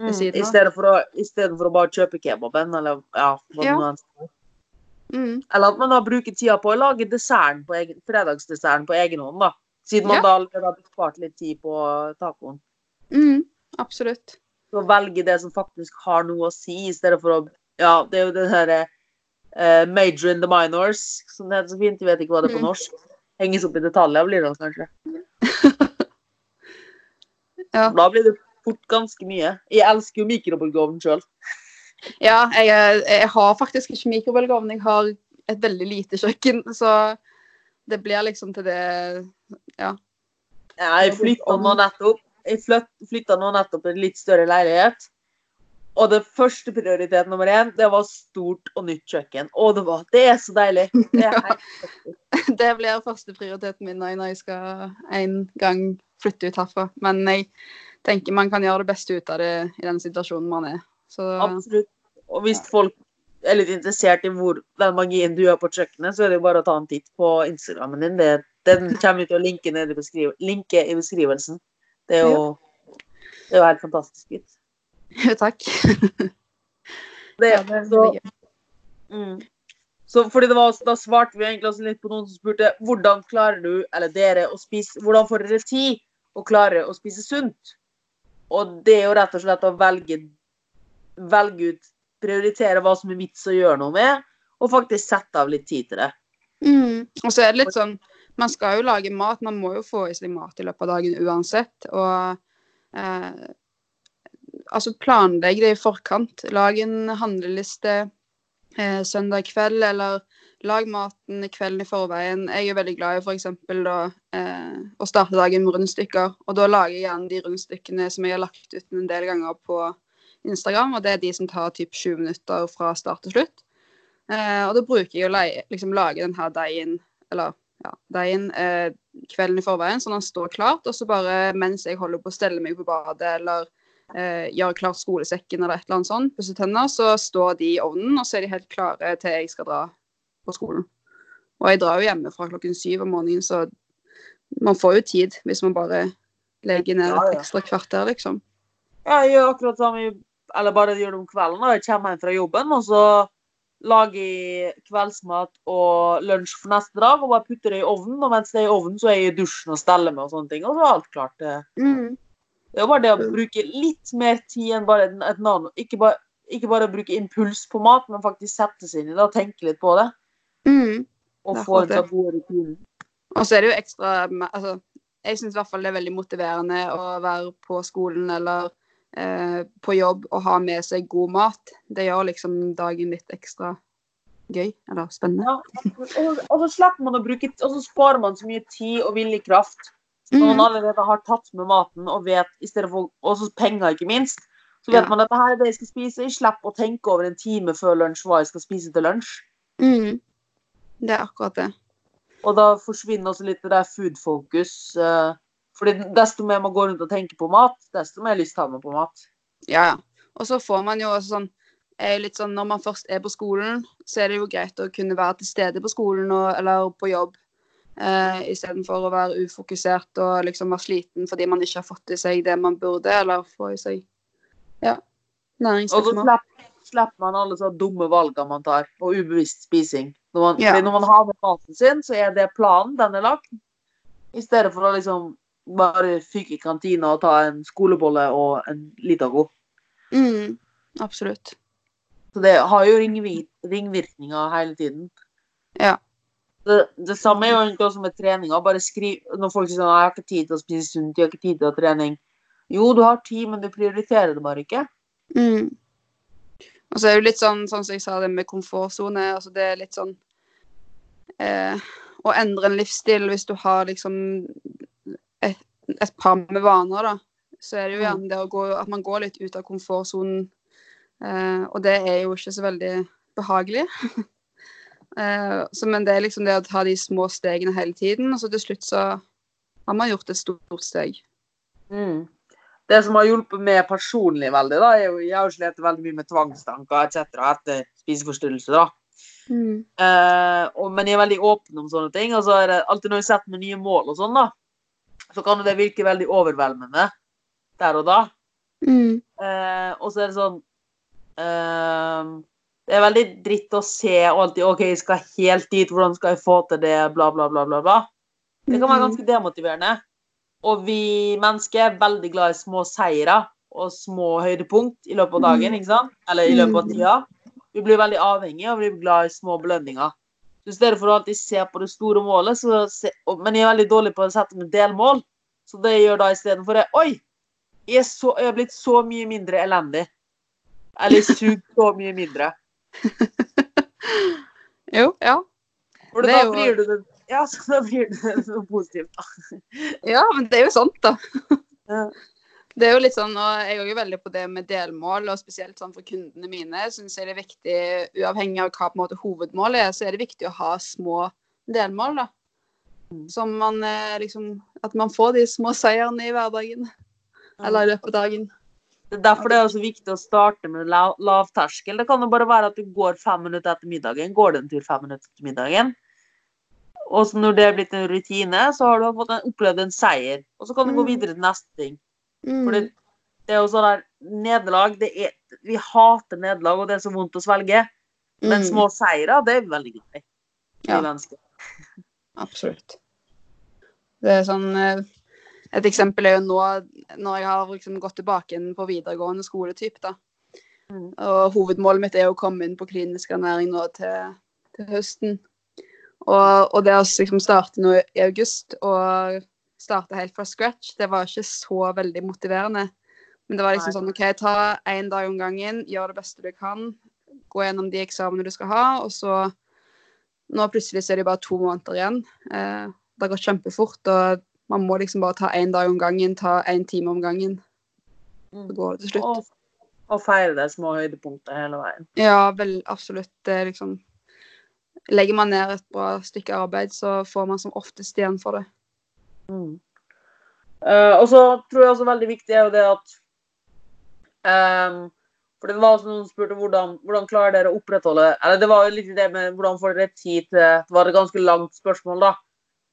Mm, I stedet å, i stedet for å bare kjøpe kebaben, eller ja, hva Ja. nå er. Mm. Eller at man da bruker tida på å lage desserten på egen, fredagsdesserten på egen hånd, da. Siden man Ja. da allerede har spart litt tid på tacoen. Mm. Absolutt. Så velge det som faktisk har noe å si, i stedet for å Ja, det er jo det derre uh, major in the minors, som det heter så fint. Jeg vet ikke hva det er på Mm. norsk. Henges opp i detaljer, blir det kanskje. Ja. Da blir det fort ganske mye. Jeg elsker jo mikrobølgeovnen sjøl. Ja, jeg, jeg har faktisk ikke mikrobølgeovn. Jeg har et veldig lite kjøkken, så det blir liksom til det Jeg flytta nå nettopp Jeg flytt- flytta nå nettopp til en litt større leilighet. Og det første prioritet nummer én, det var stort og nytt kjøkken. Å, det var Det er så deilig. Det er helt Det blir førsteprioriteten min når jeg skal en gang flytte ut herfra. Men jeg tenker man kan gjøre det beste ut av det i den situasjonen man er. Så Absolutt. Og hvis folk er litt interessert i hvor den magien du gjør på kjøkkenet, så er det jo bare å ta en titt på Instagrammen din. Det, den kommer til å linke, ned i, beskriv linke i beskrivelsen. Det er jo, det er jo helt fantastisk. Gitt. takk. Det, Ja, det er så, mm. så fordi det var, Da svarte vi egentlig også litt på noen som spurte hvordan klarer du, eller dere, å spise Hvordan får dere tid å klare å spise sunt? Og det er jo rett og slett å velge, velge ut Prioritere hva som er vits å gjøre noe med, og faktisk sette av litt tid til det. Mm. Og så er det litt sånn Man skal jo lage mat, man må jo få i seg mat i løpet av dagen uansett. Og eh, altså planlegg det i forkant. Lag en handleliste eh, søndag kveld, eller lag maten i kvelden i forveien. Jeg er veldig glad i f.eks. Eh, å starte dagen med rundstykker. Og da lager jeg gjerne de rundstykkene som jeg har lagt ut en del ganger på Instagram, og det er de som tar typ 20 minutter fra start til slutt. Eh, og da bruker jeg å liksom, lage denne deigen, eller ja, dagen eh, kvelden i forveien, sånn at den står klart. Og så bare mens jeg holder på å stelle meg på badet eller eh, gjøre klart skolesekken eller et eller annet sånt, pusse tenner, så står de i ovnen, og så er de helt klare til jeg skal dra på skolen. Og jeg drar jo hjemme fra klokken syv om morgenen, så man får jo tid hvis man bare legger ned et ekstra kvarter, liksom. Ja, jeg gjør akkurat samme, eller bare gjør det om kvelden. da. Jeg kommer hjem fra jobben, og så lager jeg kveldsmat og lunsj for neste dag, og bare putter det i ovnen. Og mens det er i ovnen, så er jeg i dusjen og steller med og sånne ting. Og så er alt klart. Det det er jo bare det å bruke litt mer tid enn bare et nano. Ikke bare, ikke bare bruke impuls på mat, men faktisk sette seg inn i det og tenke litt på det. Mm. Og få en sånn god rutine. Og så er det jo ekstra altså, Jeg syns i hvert fall det er veldig motiverende å være på skolen eller eh, på jobb og ha med seg god mat. Det gjør liksom dagen litt ekstra gøy, eller spennende. Ja, og, så slipper man å bruke Og så sparer man så mye tid og viljekraft. Når man Mm. allerede har tatt med maten og vet i stedet for Og så penger, ikke minst. Så vet Ja. man at det her er det jeg skal spise. Jeg slipper å tenke over en time før lunsj hva jeg skal spise til lunsj. Mm. Det er akkurat det. Og da forsvinner også litt det der food focus. Fordi desto mer man går rundt og tenker på mat, desto mer lyst har man på mat. Ja, ja. Og så får man jo også sånn er jo litt sånn, Når man først er på skolen, så er det jo greit å kunne være til stede på skolen og, eller på jobb. Eh, Istedenfor å være ufokusert og liksom være sliten fordi man ikke har fått i seg det man burde, eller få i seg ja, Og så slipper man alle så dumme valgene man tar, og ubevisst spising. Når man, Ja. når man har med maten sin, så er det planen, den er lagt. I stedet for å liksom bare fyke i kantina og ta en skolebolle og en Litago. Mm, absolutt. Så det har jo ringvi- ringvirkninger hele tiden. Ja. Det, det samme er jo egentlig også med treninga. Bare skriv Når folk sier sånn «Jeg har ikke tid til å spise sunt, jeg har ikke tid til å trening. Jo, du har tid, men du prioriterer det bare ikke. Mm. Og så er det jo litt sånn, sånn som jeg sa, det med komfortsone. Altså det er litt sånn eh, Å endre en livsstil hvis du har liksom et, et par med vaner, da. Så er det jo Mm. gjerne det å gå, at man går litt ut av komfortsonen. Eh, og det er jo ikke så veldig behagelig. eh, så, men det er liksom det å ta de små stegene hele tiden, og så til slutt så har man gjort et stort steg. Mm. Det som har hjulpet meg personlig veldig, da, er jo jeg har jo slitt veldig mye med tvangstanker etc. etter spiseforstyrrelser. da. Eh, og, men jeg er veldig åpen om sånne ting. og så er det alltid når jeg setter meg nye mål, og sånn da, så kan det virke veldig overveldende der og da. Mm. Eh, og så er det sånn eh, Det er veldig dritt å se og alltid OK, jeg skal helt dit, hvordan skal jeg få til det, bla, bla, bla, bla. bla. Det kan være ganske demotiverende. Og vi mennesker er veldig glad i små seire og små høydepunkt i løpet av dagen. ikke sant? Eller i løpet av tida. Vi blir veldig avhengige og vi blir glad i små belønninger. Så I stedet for å alltid se på det store målet, så se, men jeg er veldig dårlig på å sette meg delmål. Så det jeg gjør da istedenfor, er Oi! Jeg er, så, jeg er blitt så mye mindre elendig. Eller sugd så mye mindre. Jo, ja. For da jo- blir du det Ja, så da blir noe positivt. da. Ja, men det er jo sant, da. Det er jo litt sånn, og Jeg er jo veldig på det med delmål, og spesielt sånn for kundene mine. Synes jeg det er viktig, Uavhengig av hva på en måte hovedmålet er, så er det viktig å ha små delmål. da. Mm. Som man eh, liksom At man får de små seierne i hverdagen. Eller i løpet av dagen. Det er derfor det er også viktig å starte med lav, terskel, Det kan jo bare være at du går fem minutter etter middagen. Går det en tur fem minutter etter middagen? Og så når det er blitt en rutine, så har du fått en, opplevd en seier. Og så kan du gå Mm. videre til neste ting. Mm. For det, det er jo sånn der Nederlag det er, Vi hater nederlag, og det er så vondt å svelge. Men Mm. små seire, det er veldig greit. Ja. Absolutt. Det er sånn eh, Et eksempel er jo nå når jeg har liksom gått tilbake inn på videregående skoletyp, da. Mm. Og hovedmålet mitt er å komme inn på klinisk ernæring nå til, til høsten. Og, og det å liksom starte nå i august og starte helt fra scratch, det var ikke så veldig motiverende. Men det var liksom sånn OK, ta én dag om gangen, gjør det beste du kan. Gå gjennom de eksamene du skal ha, og så Nå plutselig så er det bare to måneder igjen. Eh, det har gått kjempefort, og man må liksom bare ta én dag om gangen, ta én time om gangen. Mm. Så går det til slutt. Og, og feire de små høydepunktet hele veien. Ja, vel, absolutt. Det er liksom legger man ned et bra stykke arbeid, så får man som oftest igjen for det. Mm. Eh, og så tror jeg også veldig viktig er jo det at um, For det var også noen som spurte hvordan, hvordan klarer dere å opprettholde Eller det var jo litt det med hvordan får dere tid til Det var et ganske langt spørsmål, da.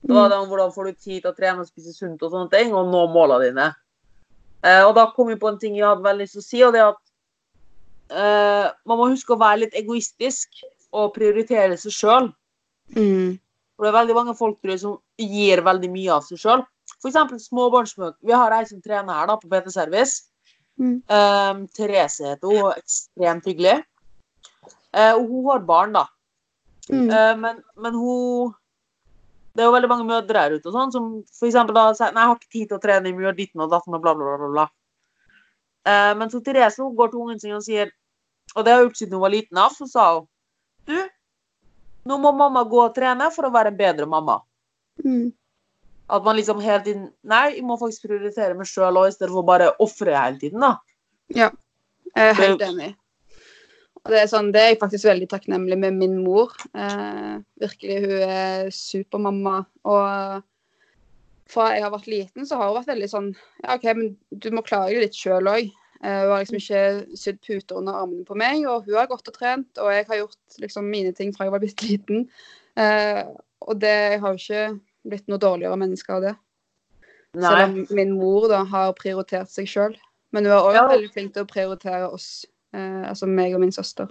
Det var det om hvordan får du tid til å trene og spise sunt og sånne ting, og nå målene dine. Uh, og da kom vi på en ting jeg hadde veldig lyst til å si, og det er at uh, man må huske å være litt egoistisk og prioritere seg sjøl. Mm. For det er veldig mange folk tror jeg, som gir veldig mye av seg sjøl. F.eks. småbarnsmødre. Vi har ei som trener her da, på PT Service. Mm. Um, Therese heter hun. Ekstremt hyggelig. Uh, og hun har barn, da. Mm. Uh, men, men hun Det er jo veldig mange mødre her ute og sånn, som eksempel da sier Nei, jeg har ikke tid til å trene, jeg gjør ditt ditten og datten og bla, bla, bla. bla. Eh, men så Therese hun går til ungen sin og sier Og det har hun gjort siden hun var liten av, så sa hun Du, nå må mamma gå og trene for å være en bedre mamma. Mm. At man liksom hele tiden Nei, jeg må faktisk prioritere meg sjøl òg, i stedet for bare å ofre hele tiden, da. Ja, jeg er helt enig. Og det er, sånn, det er jeg faktisk veldig takknemlig med min mor. Eh, virkelig, hun er supermamma. Og fra jeg har vært liten, så har hun vært veldig sånn Ja, OK, men du må klare det litt sjøl òg. Eh, hun har liksom ikke sydd puter under armene på meg, og hun har gått og trent. Og jeg har gjort liksom mine ting fra jeg var bitte liten. Eh, og det jeg har jo ikke blitt noe dårligere menneske av det. Selv Nei. om min mor da har prioritert seg sjøl. Men hun er òg Ja. veldig flink til å prioritere oss, eh, altså meg og min søster.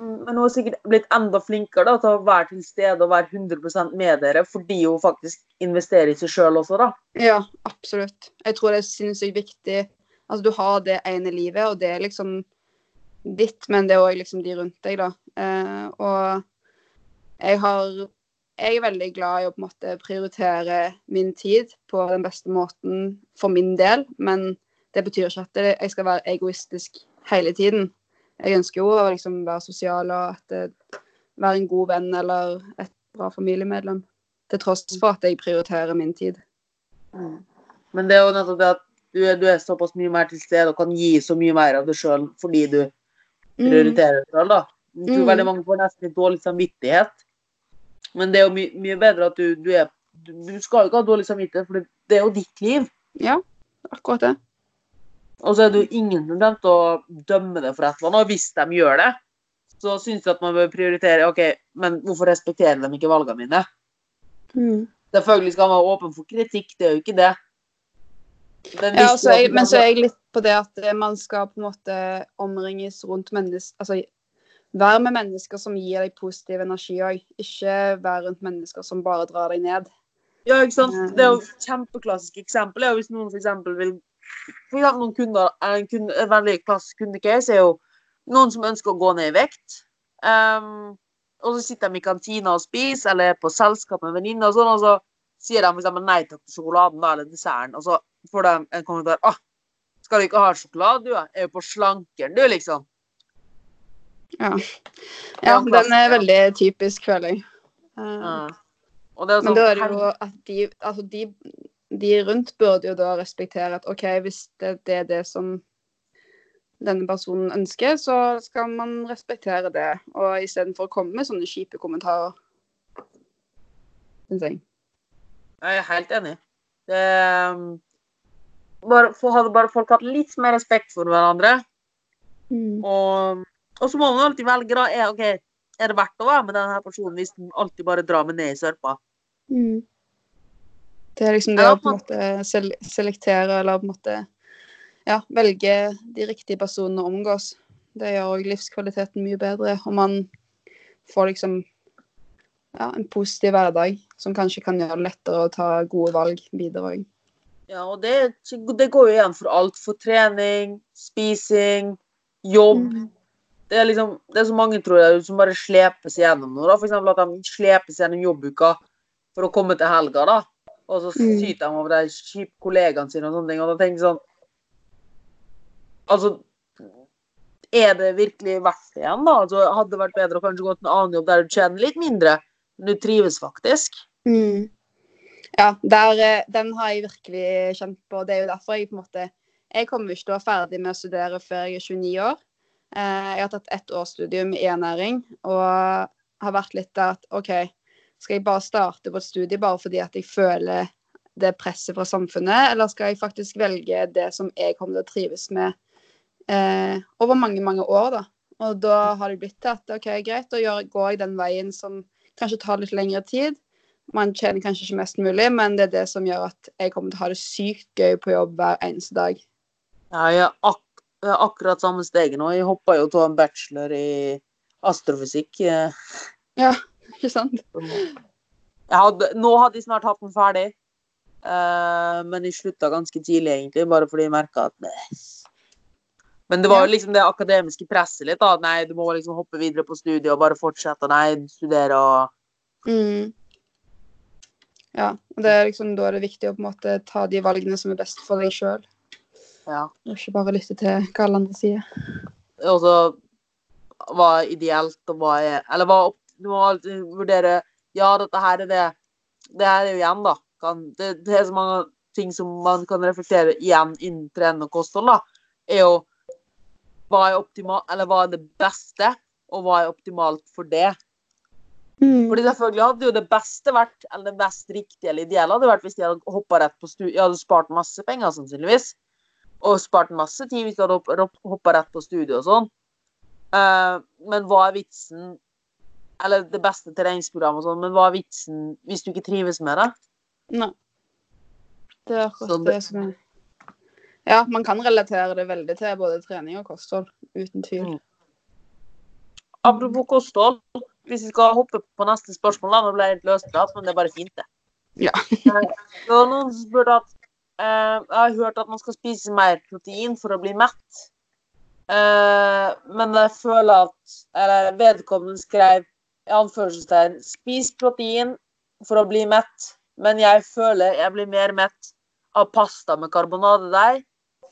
Mm, Men hun har sikkert blitt enda flinkere da, til å være til stede og være 100% med dere, fordi hun faktisk investerer i seg sjøl også, da. Ja, absolutt. Jeg tror det er sinnssykt viktig. Altså, du har det ene livet, og det er liksom ditt, men det er òg liksom de rundt deg, da. Eh, og jeg har Jeg er veldig glad i å på en måte prioritere min tid på den beste måten for min del, men det betyr ikke at jeg skal være egoistisk hele tiden. Jeg ønsker jo å liksom være sosial og at det, være en god venn eller et bra familiemedlem. Til tross for at jeg prioriterer min tid. Men det er jo nettopp det at du du er såpass mye mer til stede og kan gi så mye mer av deg sjøl fordi du prioriterer deg sjøl, da. Jeg tror Mm. veldig mange får nesten litt dårlig samvittighet. Men det er jo my mye bedre at du, du er du, du skal jo ikke ha dårlig samvittighet, for det, er jo ditt liv. Ja, akkurat det. Og så er det jo ingen som kommer til å dømme det for et eller annet. Og hvis de gjør det, så syns jeg at man bør prioritere OK, men hvorfor respekterer de ikke valgene mine? Selvfølgelig skal man være åpen for kritikk, det er jo ikke det. Ja, hvis altså, jeg, men så er jeg litt på det at eh, man skal på en måte omringes rundt mennesker Altså være med mennesker som gir deg positiv energi òg. Ikke være rundt mennesker som bare drar deg ned. Ja, ikke sant? Det er jo et kjempeklassisk eksempel. ja, Hvis noen eksempel vil For eksempel noen kunder, en, kunde, en veldig klassisk kundecase er jo noen som ønsker å gå ned i vekt. Um, og så sitter de i kantina og spiser, eller er på selskap med venninner, og sånn, og så sier de eksempel nei takk til sjokoladen eller desserten, og så får de en kommentar ah, skal du ikke ha sjokolade, du? Er jo på slankeren, du, liksom. Ja, Ja, den er veldig typisk, føler jeg. Eh, Ja. Jo Men sånn, da er det jo at de, altså de, de rundt burde jo da respektere at OK, hvis det, det er det som denne personen ønsker, så skal man respektere det. Og istedenfor å komme med sånne kjipe kommentarer. Syns jeg. Jeg er helt enig. Det, bare, for, hadde bare folk hatt litt mer respekt for hverandre, og, og så må man alltid velge, da. Er, okay, er det verdt å være med denne personen hvis den alltid bare drar meg ned i sørpa? Mm. Det er liksom det Ja, å på en måte sel selektere eller på en måte ja, velge de riktige personene å omgås. Det gjør òg livskvaliteten mye bedre. Og man får liksom ja, en positiv hverdag som kanskje kan gjøre det lettere å ta gode valg videre òg. Ja, og det, det går jo igjen for alt. For trening, spising, jobb. Det er liksom, det er så mange, tror jeg, som bare slepes gjennom noe. F.eks. At de slepes gjennom jobbuka for å komme til helga, da. Og så Mm. syter de over de kjipe kollegaene sine og sånne ting. Og da tenker jeg sånn Altså, er det virkelig verdt det igjen, da? Altså, hadde det vært bedre å kanskje gå til en annen jobb der du tjener litt mindre, men du trives faktisk? Mm. Ja, der, eh, den har jeg virkelig kjent på. Det er jo derfor jeg på en måte Jeg kommer ikke til å være ferdig med å studere før jeg er 29 år. Eh, Jeg har tatt ett års studium i e-næring, og har vært litt der at OK, skal jeg bare starte på et studie bare fordi at jeg føler det presset fra samfunnet, eller skal jeg faktisk velge det som jeg kommer til å trives med eh, over mange, mange år, da. Og da har det blitt til at OK, greit, da går jeg den veien som kanskje tar litt lengre tid. Man tjener kanskje ikke mest mulig, men det er det som gjør at jeg kommer til å ha det sykt gøy på jobb hver eneste dag. Ja, jeg er ak jeg er akkurat samme steget nå. Jeg hoppa jo til en bachelor i astrofysikk. eh. Ja, ikke sant? Hadde, nå hadde jeg snart hatt den ferdig, uh, men jeg slutta ganske tidlig, egentlig, bare fordi jeg merka at nei. Men det var jo liksom det akademiske presset litt. da, Nei, du må liksom hoppe videre på studiet og bare fortsette. Nei, studere og Mm. Ja, og det er liksom da er det viktig å på en måte ta de valgene som er best for deg sjøl, Ja. og ikke bare lytte til hva alle andre sier. Og så hva er ideelt, og hva er Eller hva Du må alltid vurdere Ja, dette her er det. Det her er jo igjen, da. Kan, det, det er så mange ting som man kan reflektere igjen innen trening og kosthold, da. Er jo hva er optimalt, eller hva er det beste, og hva er optimalt for det. Mm. Fordi selvfølgelig hadde jo det beste vært, eller det mest riktige eller ideelle hadde vært hvis de hadde hoppa rett på studie. Jeg hadde spart masse penger, sannsynligvis. Og spart masse tid hvis de hadde hoppa rett på studiet og sånn. Uh, men hva er vitsen Eller det beste treningsprogrammet og sånn, men hva er vitsen hvis du ikke trives med det? Nei. Det er akkurat det, det- som er Ja, man kan relatere det veldig til både trening og kosthold, uten tvil. Mm. Apropos kosthold, hvis vi skal hoppe på neste spørsmål, da, nå ble jeg litt løsdratt, men det er bare fint, det. Ja. Det var noen som spurte at eh, Jeg har hørt at man skal spise mer protein for å bli mett. Eh, men jeg føler at Eller vedkommende skrev i anførselstegn Spis protein for å bli mett, men jeg føler jeg blir mer mett av pasta med karbonadedeig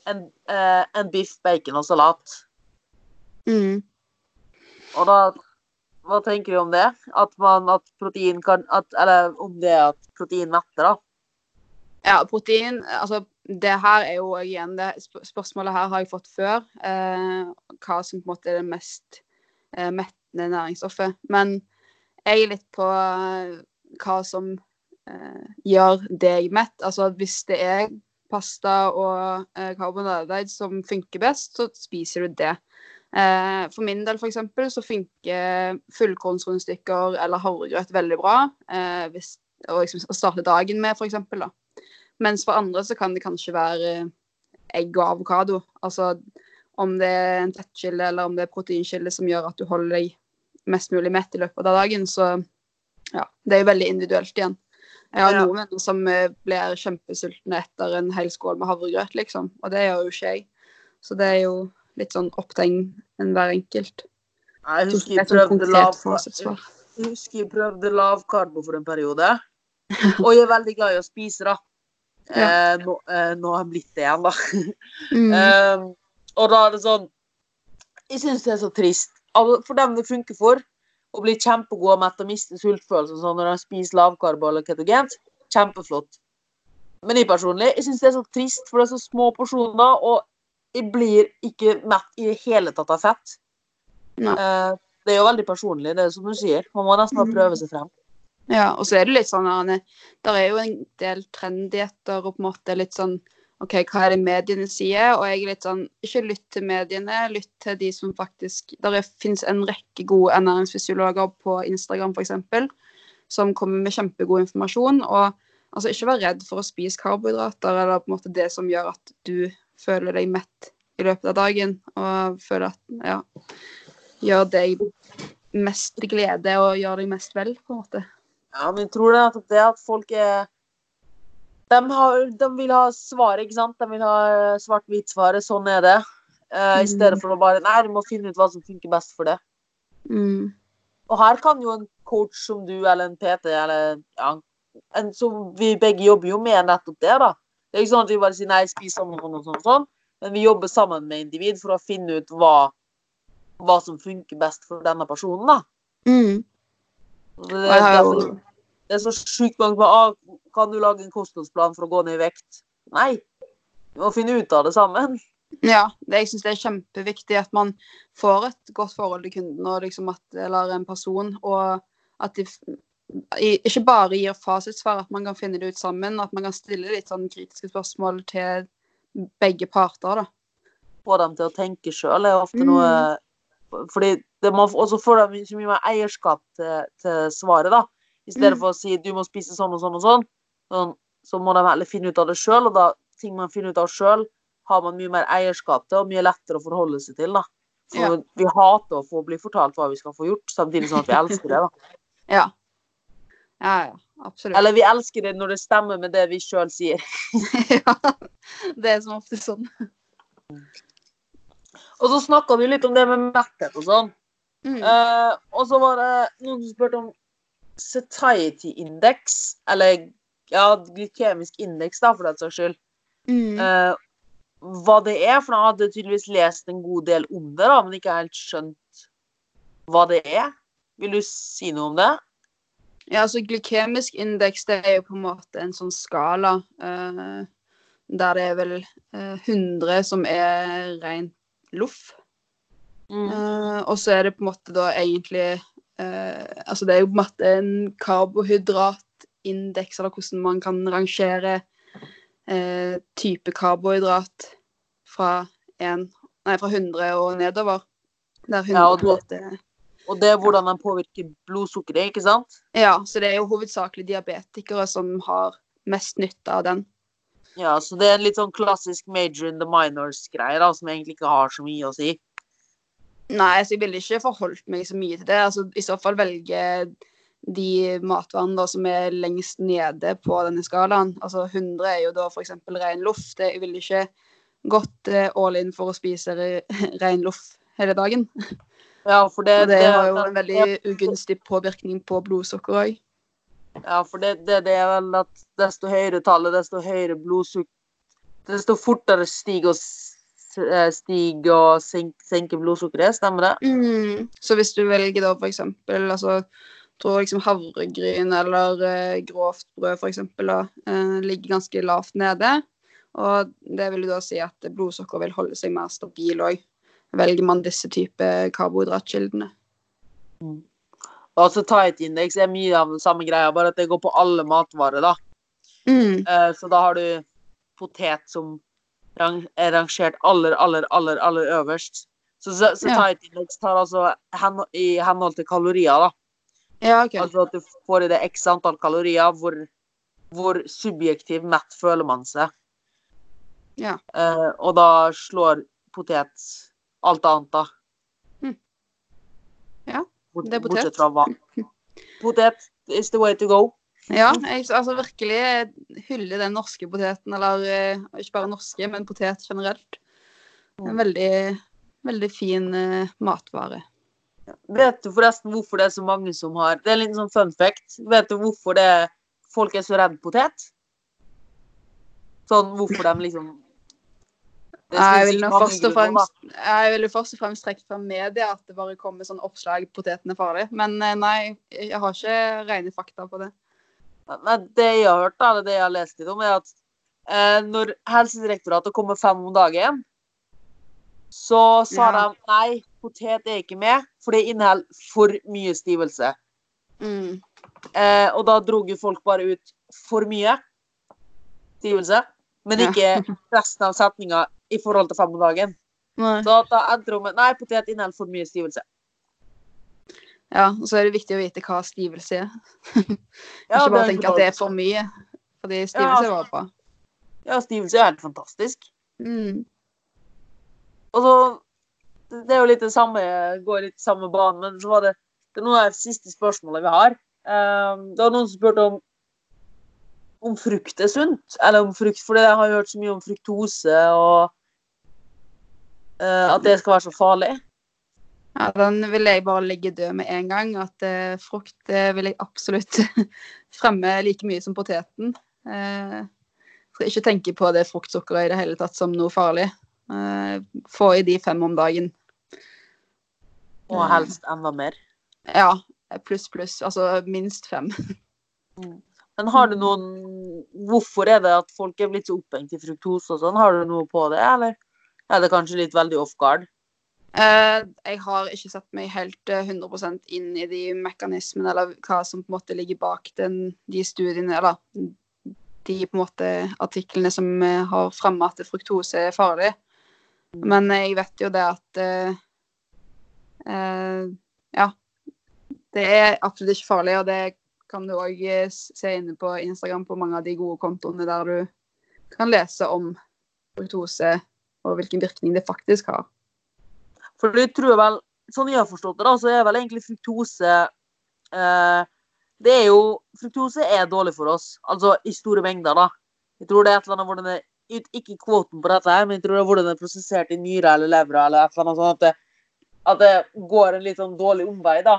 enn eh, en biff, bacon og salat. Mm. Og da Hva tenker du om det? At man at protein kan at, Eller om det at protein metter, da. Ja, protein Altså, det her er jo igjen det Spørsmålet her har jeg fått før. Eh, hva som på en måte er det mest eh, mettende næringsstoffet. Men jeg er litt på eh, hva som eh, gjør deg mett. Altså hvis det er pasta og eh, som funker best, så spiser du det. Eh, for min del, for eksempel, så funker fullkornsrundstykker eller havregrøt veldig bra. Eh, hvis, liksom, å starte dagen med, eksempel, da. Mens for andre så kan det kanskje være egg og avokado. Altså om det er en fettkilde eller om det er proteinkilde som gjør at du holder deg mest mulig mett i løpet av dagen. Så ja, det er jo veldig individuelt igjen. Jeg har Ja. noen venner som eh, blir kjempesultne etter en hel skål med havregrøt, liksom. Og det gjør jo ikke jeg. Så det er jo litt sånn opp til en- hver enkelt. Jeg husker jeg prøvde lav, jeg husker jeg prøvde lav karbo for en periode. Og jeg er veldig glad i å spise, da. Ja. Eh, nå, eh, nå har jeg blitt det igjen, da. Mm. Eh, og da er det sånn Jeg syns det er så trist. For dem det funker for, å bli kjempegod og mett og miste sultfølelsen sånn når de spiser lavkarbo eller ketogent, kjempeflott. Men jeg personlig jeg syns det er så trist, for det er så små porsjoner, og jeg blir ikke mett i det hele tatt av fett. Eh, det er jo veldig personlig, det er som du sier. Man må nesten bare Mm. prøve seg frem. Ja, og så er det litt sånn Arne, der er jo en del trenddietter og på en måte litt sånn OK, hva er det mediene sier? Og jeg er litt sånn Ikke lytt til mediene, lytt til de som faktisk Der fins en rekke gode ernæringsfysiologer på Instagram, f.eks., som kommer med kjempegod informasjon. Og altså, ikke vær redd for å spise karbohydrater, eller på en måte det som gjør at du føler deg mett i løpet av dagen, og føler at ja Gjør deg mest til glede og gjør deg mest vel, på en måte. Ja, men jeg tror det er det at folk er de, har, de vil ha svaret, ikke sant? De vil ha svart-hvitt-svaret. Sånn er det. Eh, I stedet for å bare Nei, du må finne ut hva som funker best for det. Mm. Og her kan jo en coach som du, eller en PT, eller ja, en som vi begge jobber jo med nettopp det, da. Det er ikke sånn at vi bare sier nei, spis sånn og sånn og sånn, og sånn. Men vi jobber sammen med individ for å finne ut hva, hva som funker best for denne personen, da. Mm. Det, derfor- det er så sjukt mange som ah, Kan du lage en kostholdsplan for å gå ned i vekt? Nei. Vi må finne ut av det sammen. Ja, det, jeg syns det er kjempeviktig at man får et godt forhold til kunden og liksom at, eller en person, og at de ikke bare gir fasitsvar, at man kan finne det ut sammen, at man kan stille litt sånn kritiske spørsmål til begge parter, da. Få dem til å tenke sjøl er ofte noe Fordi det må, også få dem så mye mer eierskap til, til svaret, da. I stedet Mm. for å si du må spise sånn og sånn og sånn, sånn så må de heller finne ut av det sjøl. Og da ting man finner ut av sjøl, har man mye mer eierskap til og mye lettere å forholde seg til. da. For Ja. vi hater å få bli fortalt hva vi skal få gjort, samtidig som at vi elsker det. da. Ja. Ja, ja. Absolutt. Eller vi elsker det når det stemmer med det vi sjøl sier. ja. Det er som ofte sånn. Og så snakka vi litt om det med metthet og sånn. Mm. Uh, og så var det noen som spurte om satiety index, eller ja, glykemisk indeks, da, for den saks skyld. Mm. Uh, hva det er, for jeg hadde tydeligvis lest en god del om det, da, men ikke helt skjønt hva det er. Vil du si noe om det? Ja, altså glykemisk indeks det er jo på en måte en sånn skala uh, der det er vel uh, 100 som er rent loff. Eh, og så er det på en måte da egentlig eh, Altså det er jo på en måte en karbohydratindeks, eller hvordan man kan rangere eh, type karbohydrat fra, en, nei, fra 100 og nedover. Der 100 Ja, og det- Og det er hvordan den påvirker blodsukkeret, ikke sant? Ja, så det er jo hovedsakelig diabetikere som har mest nytte av den. Ja, så det er en litt sånn klassisk major in the minors-greie, da, som egentlig ikke har så mye å si. Nei, så jeg ville ikke forholdt meg så mye til det. Altså, I så fall velge de matvarene da, som er lengst nede på denne skalaen. Altså 100 er jo da f.eks. ren loff. Jeg ville ikke gått eh, all in for å spise re ren loff hele dagen. Ja, for det, det, det har jo en veldig ugunstig påvirkning på blodsukker òg. Ja, for det, det, det er vel at desto høyere tallet, desto høyere blodsukker Desto fortere stiger og, eh, stiger og senker, senker blodsukkeret, stemmer det? Mm. Så hvis du velger da for eksempel altså, tror liksom havregryn eller eh, grovt brød for eksempel da, eh, ligger ganske lavt nede. Og det vil jo da si at blodsukker vil holde seg mer stabil òg. Velger man disse type karbohydratkildene. Altså tight-indeks er mye av den samme greia, bare at det går på alle matvarer, da. Mm. Uh, så da har du potet som rang, er rangert aller, aller, aller, aller øverst. Så, så, så Ja. tight-indeks tar altså hen, i henhold til kalorier, da. Ja, OK. Altså at du får i deg x antall kalorier, hvor, hvor subjektiv mett føler man seg. Ja. Eh, og da slår potet alt annet, da. Mm. Ja, det er potet. Bortsett fra vann. Potet is the way to go. Ja, jeg altså virkelig hyller den norske poteten, eller eh, ikke bare norske, men potet generelt. En veldig, veldig fin uh, matvare. Vet du forresten hvorfor det er så mange som har Det er en liten sånn fun fact. Vet du hvorfor det, folk er så redd potet? Sånn hvorfor de liksom Jeg ville først vil først og fremst trekke fra media at det bare kommer sånn oppslag 'poteten er farlig'. Men eh, nei, jeg har ikke rene fakta på det. Nei, det jeg har hørt, da, eller det jeg har lest litt om, er at eh, når Helsedirektoratet kommer fem om dagen, så sa Ja. de nei, potet er ikke med, for det inneholder for mye stivelse. Mm. Eh, og da drog jo folk bare ut for mye stivelse, men Ja. ikke resten av setninga i forhold til fem om dagen. Nei. Så da endte hun med nei, potet inneholder for mye stivelse. Ja, og så er det viktig å vite hva stivelse er. Ja, ikke bare tenke at det er for mye. Fordi stivelse er var bra. Ja, stivelse er helt fantastisk. Mm. Og så Det er jo litt det samme, går litt samme banen, men så var det Det er noen av de siste spørsmålene vi har. Um, det var noen som spurte om om frukt er sunt, eller om frukt For jeg har hørt så mye om fruktose og at det skal være så farlig. Ja, den vil jeg bare legge død med en gang. At eh, frukt eh, vil jeg absolutt fremme like mye som poteten. Eh, skal ikke tenke på det fruktsukkeret i det hele tatt som noe farlig. Eh, få i de fem om dagen. Og helst enda mer. Ja, pluss, pluss. Altså minst fem. Men har du noen Hvorfor er det at folk er blitt så opphengt i fruktose og sånn? Har du noe på det, eller? Er det kanskje litt veldig off guard? Uh, jeg har ikke satt meg helt uh, 100% inn i de mekanismene, eller hva som på en måte ligger bak den, de studiene, eller de på en måte artiklene som uh, har fremma at fruktose er farlig. Men jeg vet jo det at eh, eh, Ja. Det er absolutt ikke farlig, og det kan du òg se inne på Instagram på mange av de gode kontoene der du kan lese om fruktose og hvilken virkning det faktisk har. For jeg tror vel, sånn jeg har forstått det, da, så er vel egentlig fruktose eh, Det er jo Fruktose er dårlig for oss, altså i store mengder, da. Jeg tror det er et eller annet hvor den er Ikke kvoten på dette, her, men jeg tror det er hvor den er prosessert i nyra eller levra eller et eller annet sånt. At det, at det går en litt sånn dårlig omvei, da.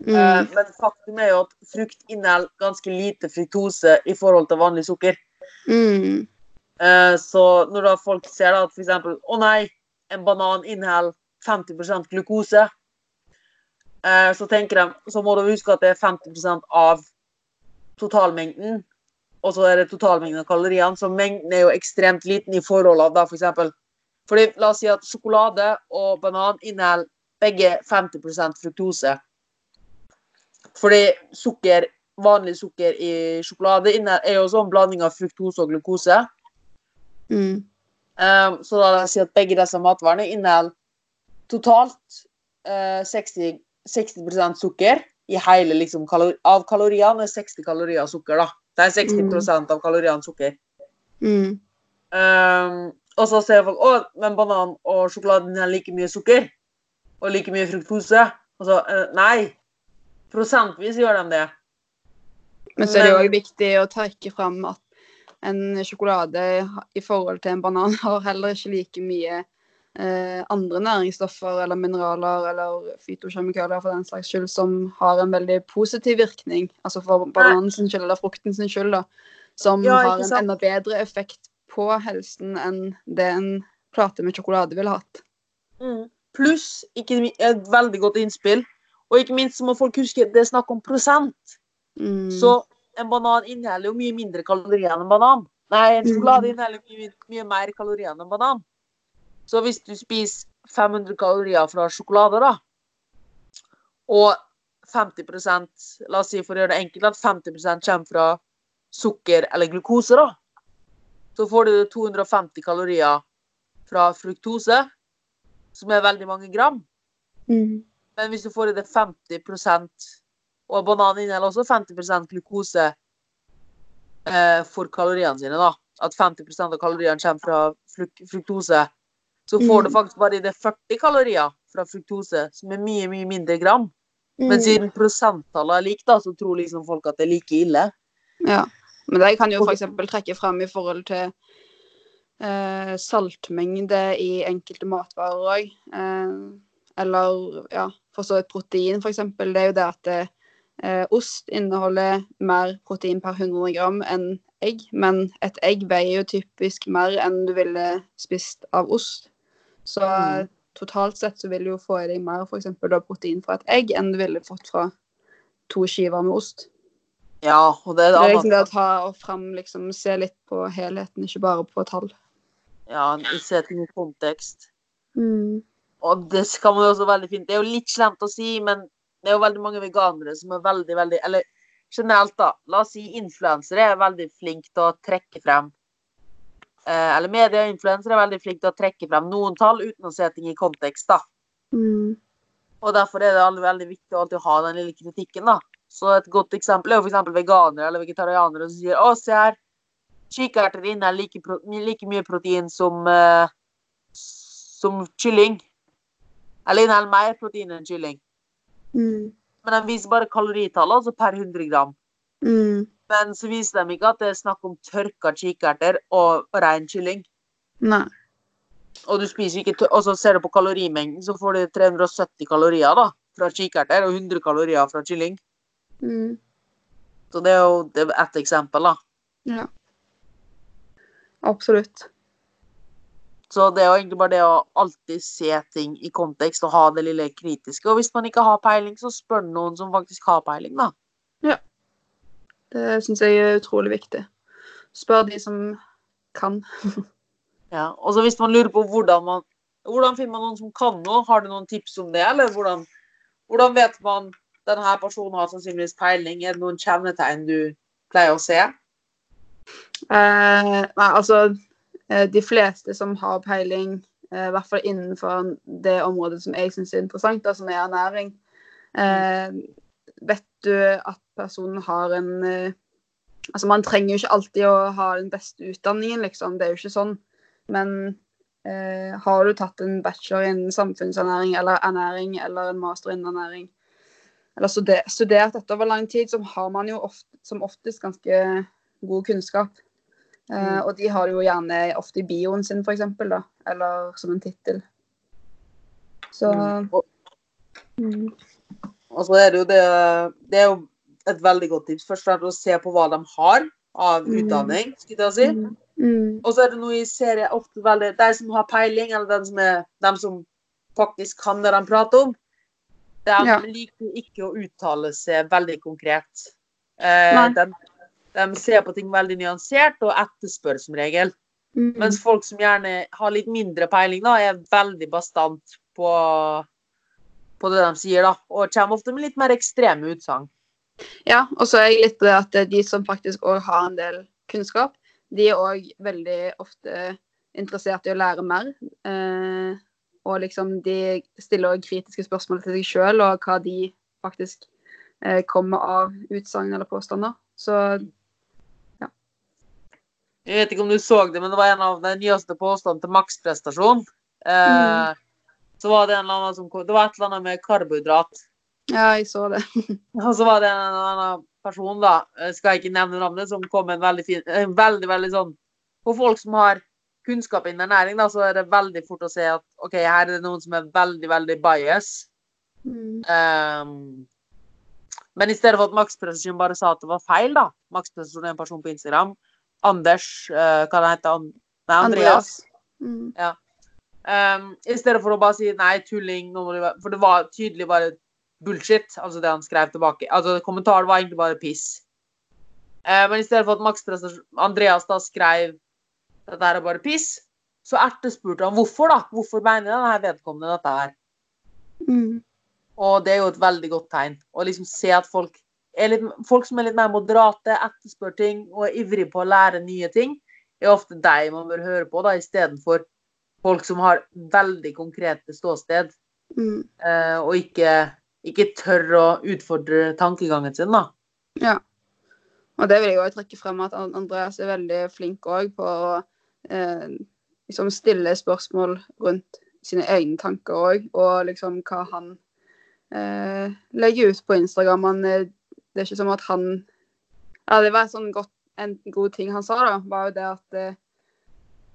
Mm. Eh, men faktum er jo at frukt inneholder ganske lite fruktose i forhold til vanlig sukker. Mm. Eh, så når da folk ser at f.eks.: å nei, en banan inneholder 50% glukose, eh, så tenker de, så må du huske at det er 50% av totalmengden, og så er det totalmengden av kaloriene, så mengden er jo ekstremt liten i forhold av da for eksempel, fordi la oss si at sjokolade og banan inneholder begge 50 fruktose. Fordi sukker, vanlig sukker i sjokolade er jo også en blanding av fruktose og glukose. Mm. Um, så da la jeg si at begge disse matvarene inneholder totalt uh, 60, 60% sukker i hele liksom, kalori Av kaloriene er 60 kalorier sukker, da. Det er 60% av kaloriene sukker. Mm. Um, og så ser folk å, men banan og sjokoladen har like mye sukker. Og like mye fruktose. Og så uh, nei. Prosentvis gjør de det. Men så er det òg viktig å trekke fram at en sjokolade i forhold til en banan har heller ikke like mye eh, andre næringsstoffer eller mineraler eller fytokjemikalier for den slags skyld som har en veldig positiv virkning, altså for bananens skyld eller frukten sin skyld, da, som Ja, har en enda bedre effekt på helsen enn det en plate med sjokolade ville hatt. Mm. Pluss et veldig godt innspill. Og ikke minst så må folk huske det er snakk om prosent. Mm. Så en banan inneholder jo mye mindre kalorier enn en banan. Nei, en sjokolade Mm. inneholder mye, mye mer kalorier enn en banan. Så hvis du spiser 500 kalorier fra sjokolade, da, og 50 La oss si for å gjøre det enkelt at 50% kommer fra sukker eller glukose, da, så får du 250 kalorier fra fruktose, som er veldig mange gram. mm. Men hvis du får i det 50 og banan inneholder også 50% glukose eh, for kaloriene sine, da. At 50% av kaloriene kommer fra fruk fruktose. Så får du Mm. faktisk bare i det 40 kalorier fra fruktose, som er mye, mye mindre gram. Mm. Men siden prosenttallet er likt, da, så tror liksom folk at det er like ille. Ja. Men det kan jo f.eks. trekke frem i forhold til eh, saltmengde i enkelte matvarer òg. Eh, eller ja, for så vidt protein, f.eks. Det er jo det at eh, ost inneholder mer protein per 100 gram enn egg. Men et egg veier jo typisk mer enn du ville spist av ost. Så Mm. totalt sett så vil du jo få i deg mer for da, protein fra et egg enn du ville fått fra to skiver med ost. Ja, og det er Det er liksom det å ta og fram, liksom, se litt på helheten, ikke bare på tall. Ja, se ting i kontekst. Og det kan man jo også veldig fint. Det er jo litt slemt å si, men det er jo veldig mange veganere som er veldig, veldig Eller generelt, da. La oss si influensere er veldig flinke til å trekke frem eh, Eller medieinfluensere er veldig flinke til å trekke frem noen tall uten å se ting i kontekst, da. Og derfor er det veldig, veldig viktig å alltid ha den lille kritikken, da. Så et godt eksempel er jo f.eks. veganere eller vegetarianere som sier å, se her, kikerter inneholder like, like mye protein som, eh, som kylling. Eller inneholder mer protein enn kylling. Men de viser bare kaloritallet, altså per 100 gram. Men så viser de ikke at det er snakk om tørka kikerter og ren kylling. Nei. Og du spiser ikke Og så ser du på kalorimengden, så får du 370 kalorier da, fra kikerter og 100 kalorier fra kylling. Så det er jo ett eksempel, da. Ja. Absolutt. Så det er jo egentlig bare det å alltid se ting i kontekst og ha det lille kritiske. Og hvis man ikke har peiling, så spør noen som faktisk har peiling, da. Ja. Det syns jeg er utrolig viktig. Spør de som kan. Ja, og så hvis man lurer på hvordan man hvordan finner man noen som kan noe, har du noen tips om det, eller hvordan, hvordan vet man denne personen har sannsynligvis peiling? Er det noen kjennetegn du pleier å se? Eh, nei, altså De fleste som har peiling, eh, i hvert fall innenfor det området som jeg syns er interessant, da, som er ernæring, eh, vet du at personen har en eh, Altså, man trenger jo ikke alltid å ha den beste utdanningen, liksom. Det er jo ikke sånn. Men eh, har du tatt en bachelor innen samfunnsernæring eller ernæring eller en master innen ernæring, eller studert, studert dette over lang tid, så har man jo ofte, som oftest ganske god kunnskap. Eh, Mm. og de har det jo gjerne ofte i bioen sin, eksempel, da. Eller som en tittel. Så Og, mm. og så er det jo det Det er jo et veldig godt tips. Først og fremst å se på hva de har av Mm. utdanning, skulle jeg si. Mm. Mm. Og så er det noe i serie ofte veldig De som har peiling, eller den som er, de som faktisk kan det de prater om, de Ja. liker ikke å uttale seg veldig konkret. Eh. De, ser på ting veldig nyansert og etterspør som regel. Mm. Mens folk som gjerne har litt mindre peiling, da, er veldig bastant på, på det de sier, da. Og kommer ofte med litt mer ekstreme utsagn. Ja, og så er jeg litt på det at de som faktisk òg har en del kunnskap, de er òg veldig ofte interessert i å lære mer. Eh, og liksom de stiller òg kritiske spørsmål til seg sjøl, og hva de faktisk eh, kommer av utsagn eller påstander. Så Jeg vet ikke om du så det, men det var en av de nyeste påstandene til maksprestasjon. Eh, Så var det en eller annen som kom Det var et eller annet med karbohydrat. ja, jeg så det. Og så var det en eller annen person, da, skal jeg ikke nevne navnet, som kom med en veldig fin en Veldig, veldig sånn For folk som har kunnskap innen ernæring, da, så er det veldig fort å se at OK, her er det noen som er veldig, veldig bias. Mm. Um, men i stedet for at maksprestasjon bare sa at det var feil, da Maksprestasjon er en person på Instagram. Anders uh, Hva heter han? Nei, Andreas. Mm. Um, I stedet for å bare si nei, tulling, nå må du For det var tydelig bare bullshit, altså det han skrev tilbake. Altså Kommentaren var egentlig bare piss. Uh, men i stedet for at Max Andreas da skrev dette her er bare piss, så ertespurte han hvorfor, da. Hvorfor mener denne vedkommende dette her? Mm. Og det er jo et veldig godt tegn. Å liksom se at folk, litt, folk som er litt mer moderate, etterspør ting og er ivrig på å lære nye ting, er ofte deg man bør høre på, da, istedenfor folk som har veldig konkrete ståsted, Mm. eh, og ikke, ikke tør å utfordre tankegangen sin, da. Ja. Og det vil jeg òg trekke frem at Andreas er veldig flink òg på å eh, liksom stille spørsmål rundt sine egne tanker òg, og liksom hva han eh, legger ut på Instagram. Han, det er ikke som at han Ja, det var sånn godt, en god ting han sa, da, var jo det at eh,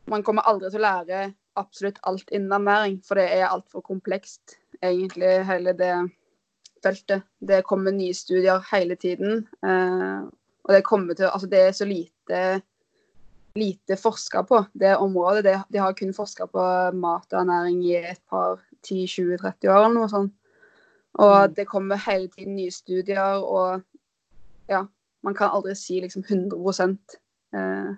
man kommer aldri til å lære absolutt alt innen ernæring, for det er altfor komplekst, egentlig, hele det feltet. Det kommer nye studier hele tiden. Eh, og det kommer til Altså, det er så lite lite forska på, det området. Det, de har kun forska på mat og ernæring i et par 10-20-30 år eller noe sånt. Og Mm. det kommer hele tiden nye studier, og ja, man kan aldri si liksom 100 eh,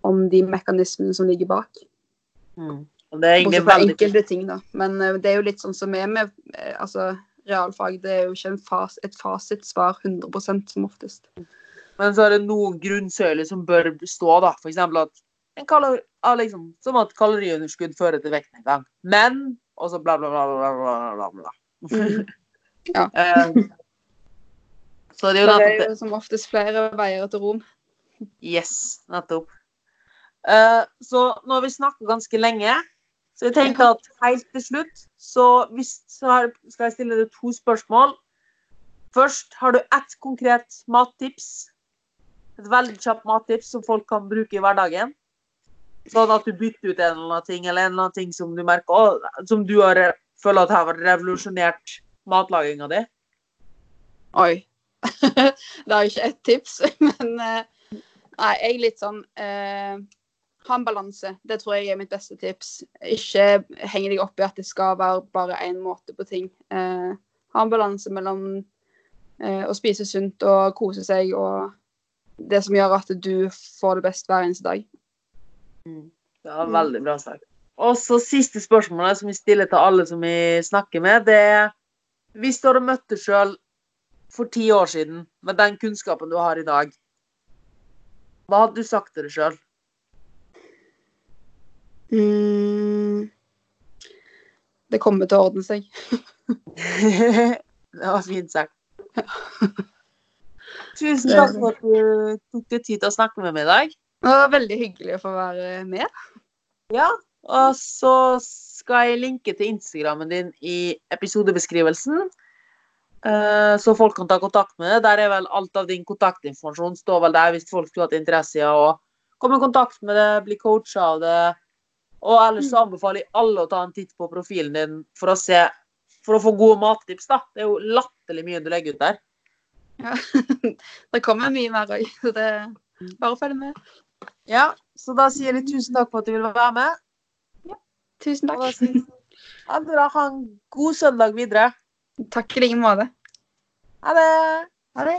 om de mekanismene som ligger bak. Og det er egentlig Bortsett fra veldig enkelte ting, da. Men eh, det er jo litt sånn som er med eh, altså, realfag. Det er jo ikke fas, et fasitsvar 100% som oftest. Men så er det noen grunnsøyler som bør stå, da. Eksempel at en kalori, ah, liksom, Som at kaloriunderskudd fører til vektnedgang. Men Og så bla, bla, bla, bla, bla, bla, bla. Mm. Ja. Så det er jo Det er jo som oftest flere veier til Rom. Yes, nettopp. Uh, så nå har vi snakket ganske lenge, så jeg tenkte at helt til slutt så, hvis, så skal jeg stille deg to spørsmål. Først, har du ett konkret mattips? Et veldig kjapt mattips som folk kan bruke i hverdagen? Sånn at du bytter ut en eller annen ting, eller en eller annen ting som du merker å, som du har, føler at har revolusjonert matlaginga di? Oi. det er jo ikke ett tips, men eh, Nei, jeg er litt sånn eh, Ha en balanse. Det tror jeg er mitt beste tips. Ikke henge deg opp i at det skal være bare én måte på ting. Eh, ha en balanse mellom eh, å spise sunt og kose seg og det som gjør at du får det best hver eneste dag. Det var veldig bra sagt. Og så siste spørsmålet som vi stiller til alle som vi snakker med, det er Hvis du hadde møtt deg sjøl for ti år siden, med den kunnskapen du har i dag, hva hadde du sagt til deg sjøl? Mm. Det kommer til å ordne seg. det var fint sagt. Tusen takk for at du tok deg tid til å snakke med meg i dag. Det var veldig hyggelig å få være med. Ja, og så skal jeg linke til Instagrammen din i episodebeskrivelsen. Eh, Så folk kan ta kontakt med deg. Der er vel alt av din kontaktinformasjon står vel der hvis folk skulle hatt interesse i å komme i kontakt med det, bli coacha av det. Og ellers så anbefaler jeg alle å ta en titt på profilen din for å se For å få gode mattips, da. Det er jo latterlig mye du legger ut der. Ja. det kommer mye mer òg, så det bare følg med. Ja, så da sier jeg tusen takk for at du ville være med. Ja, Tusen takk. Ha en god søndag videre. Takk i like måte. Ha det. Ha det.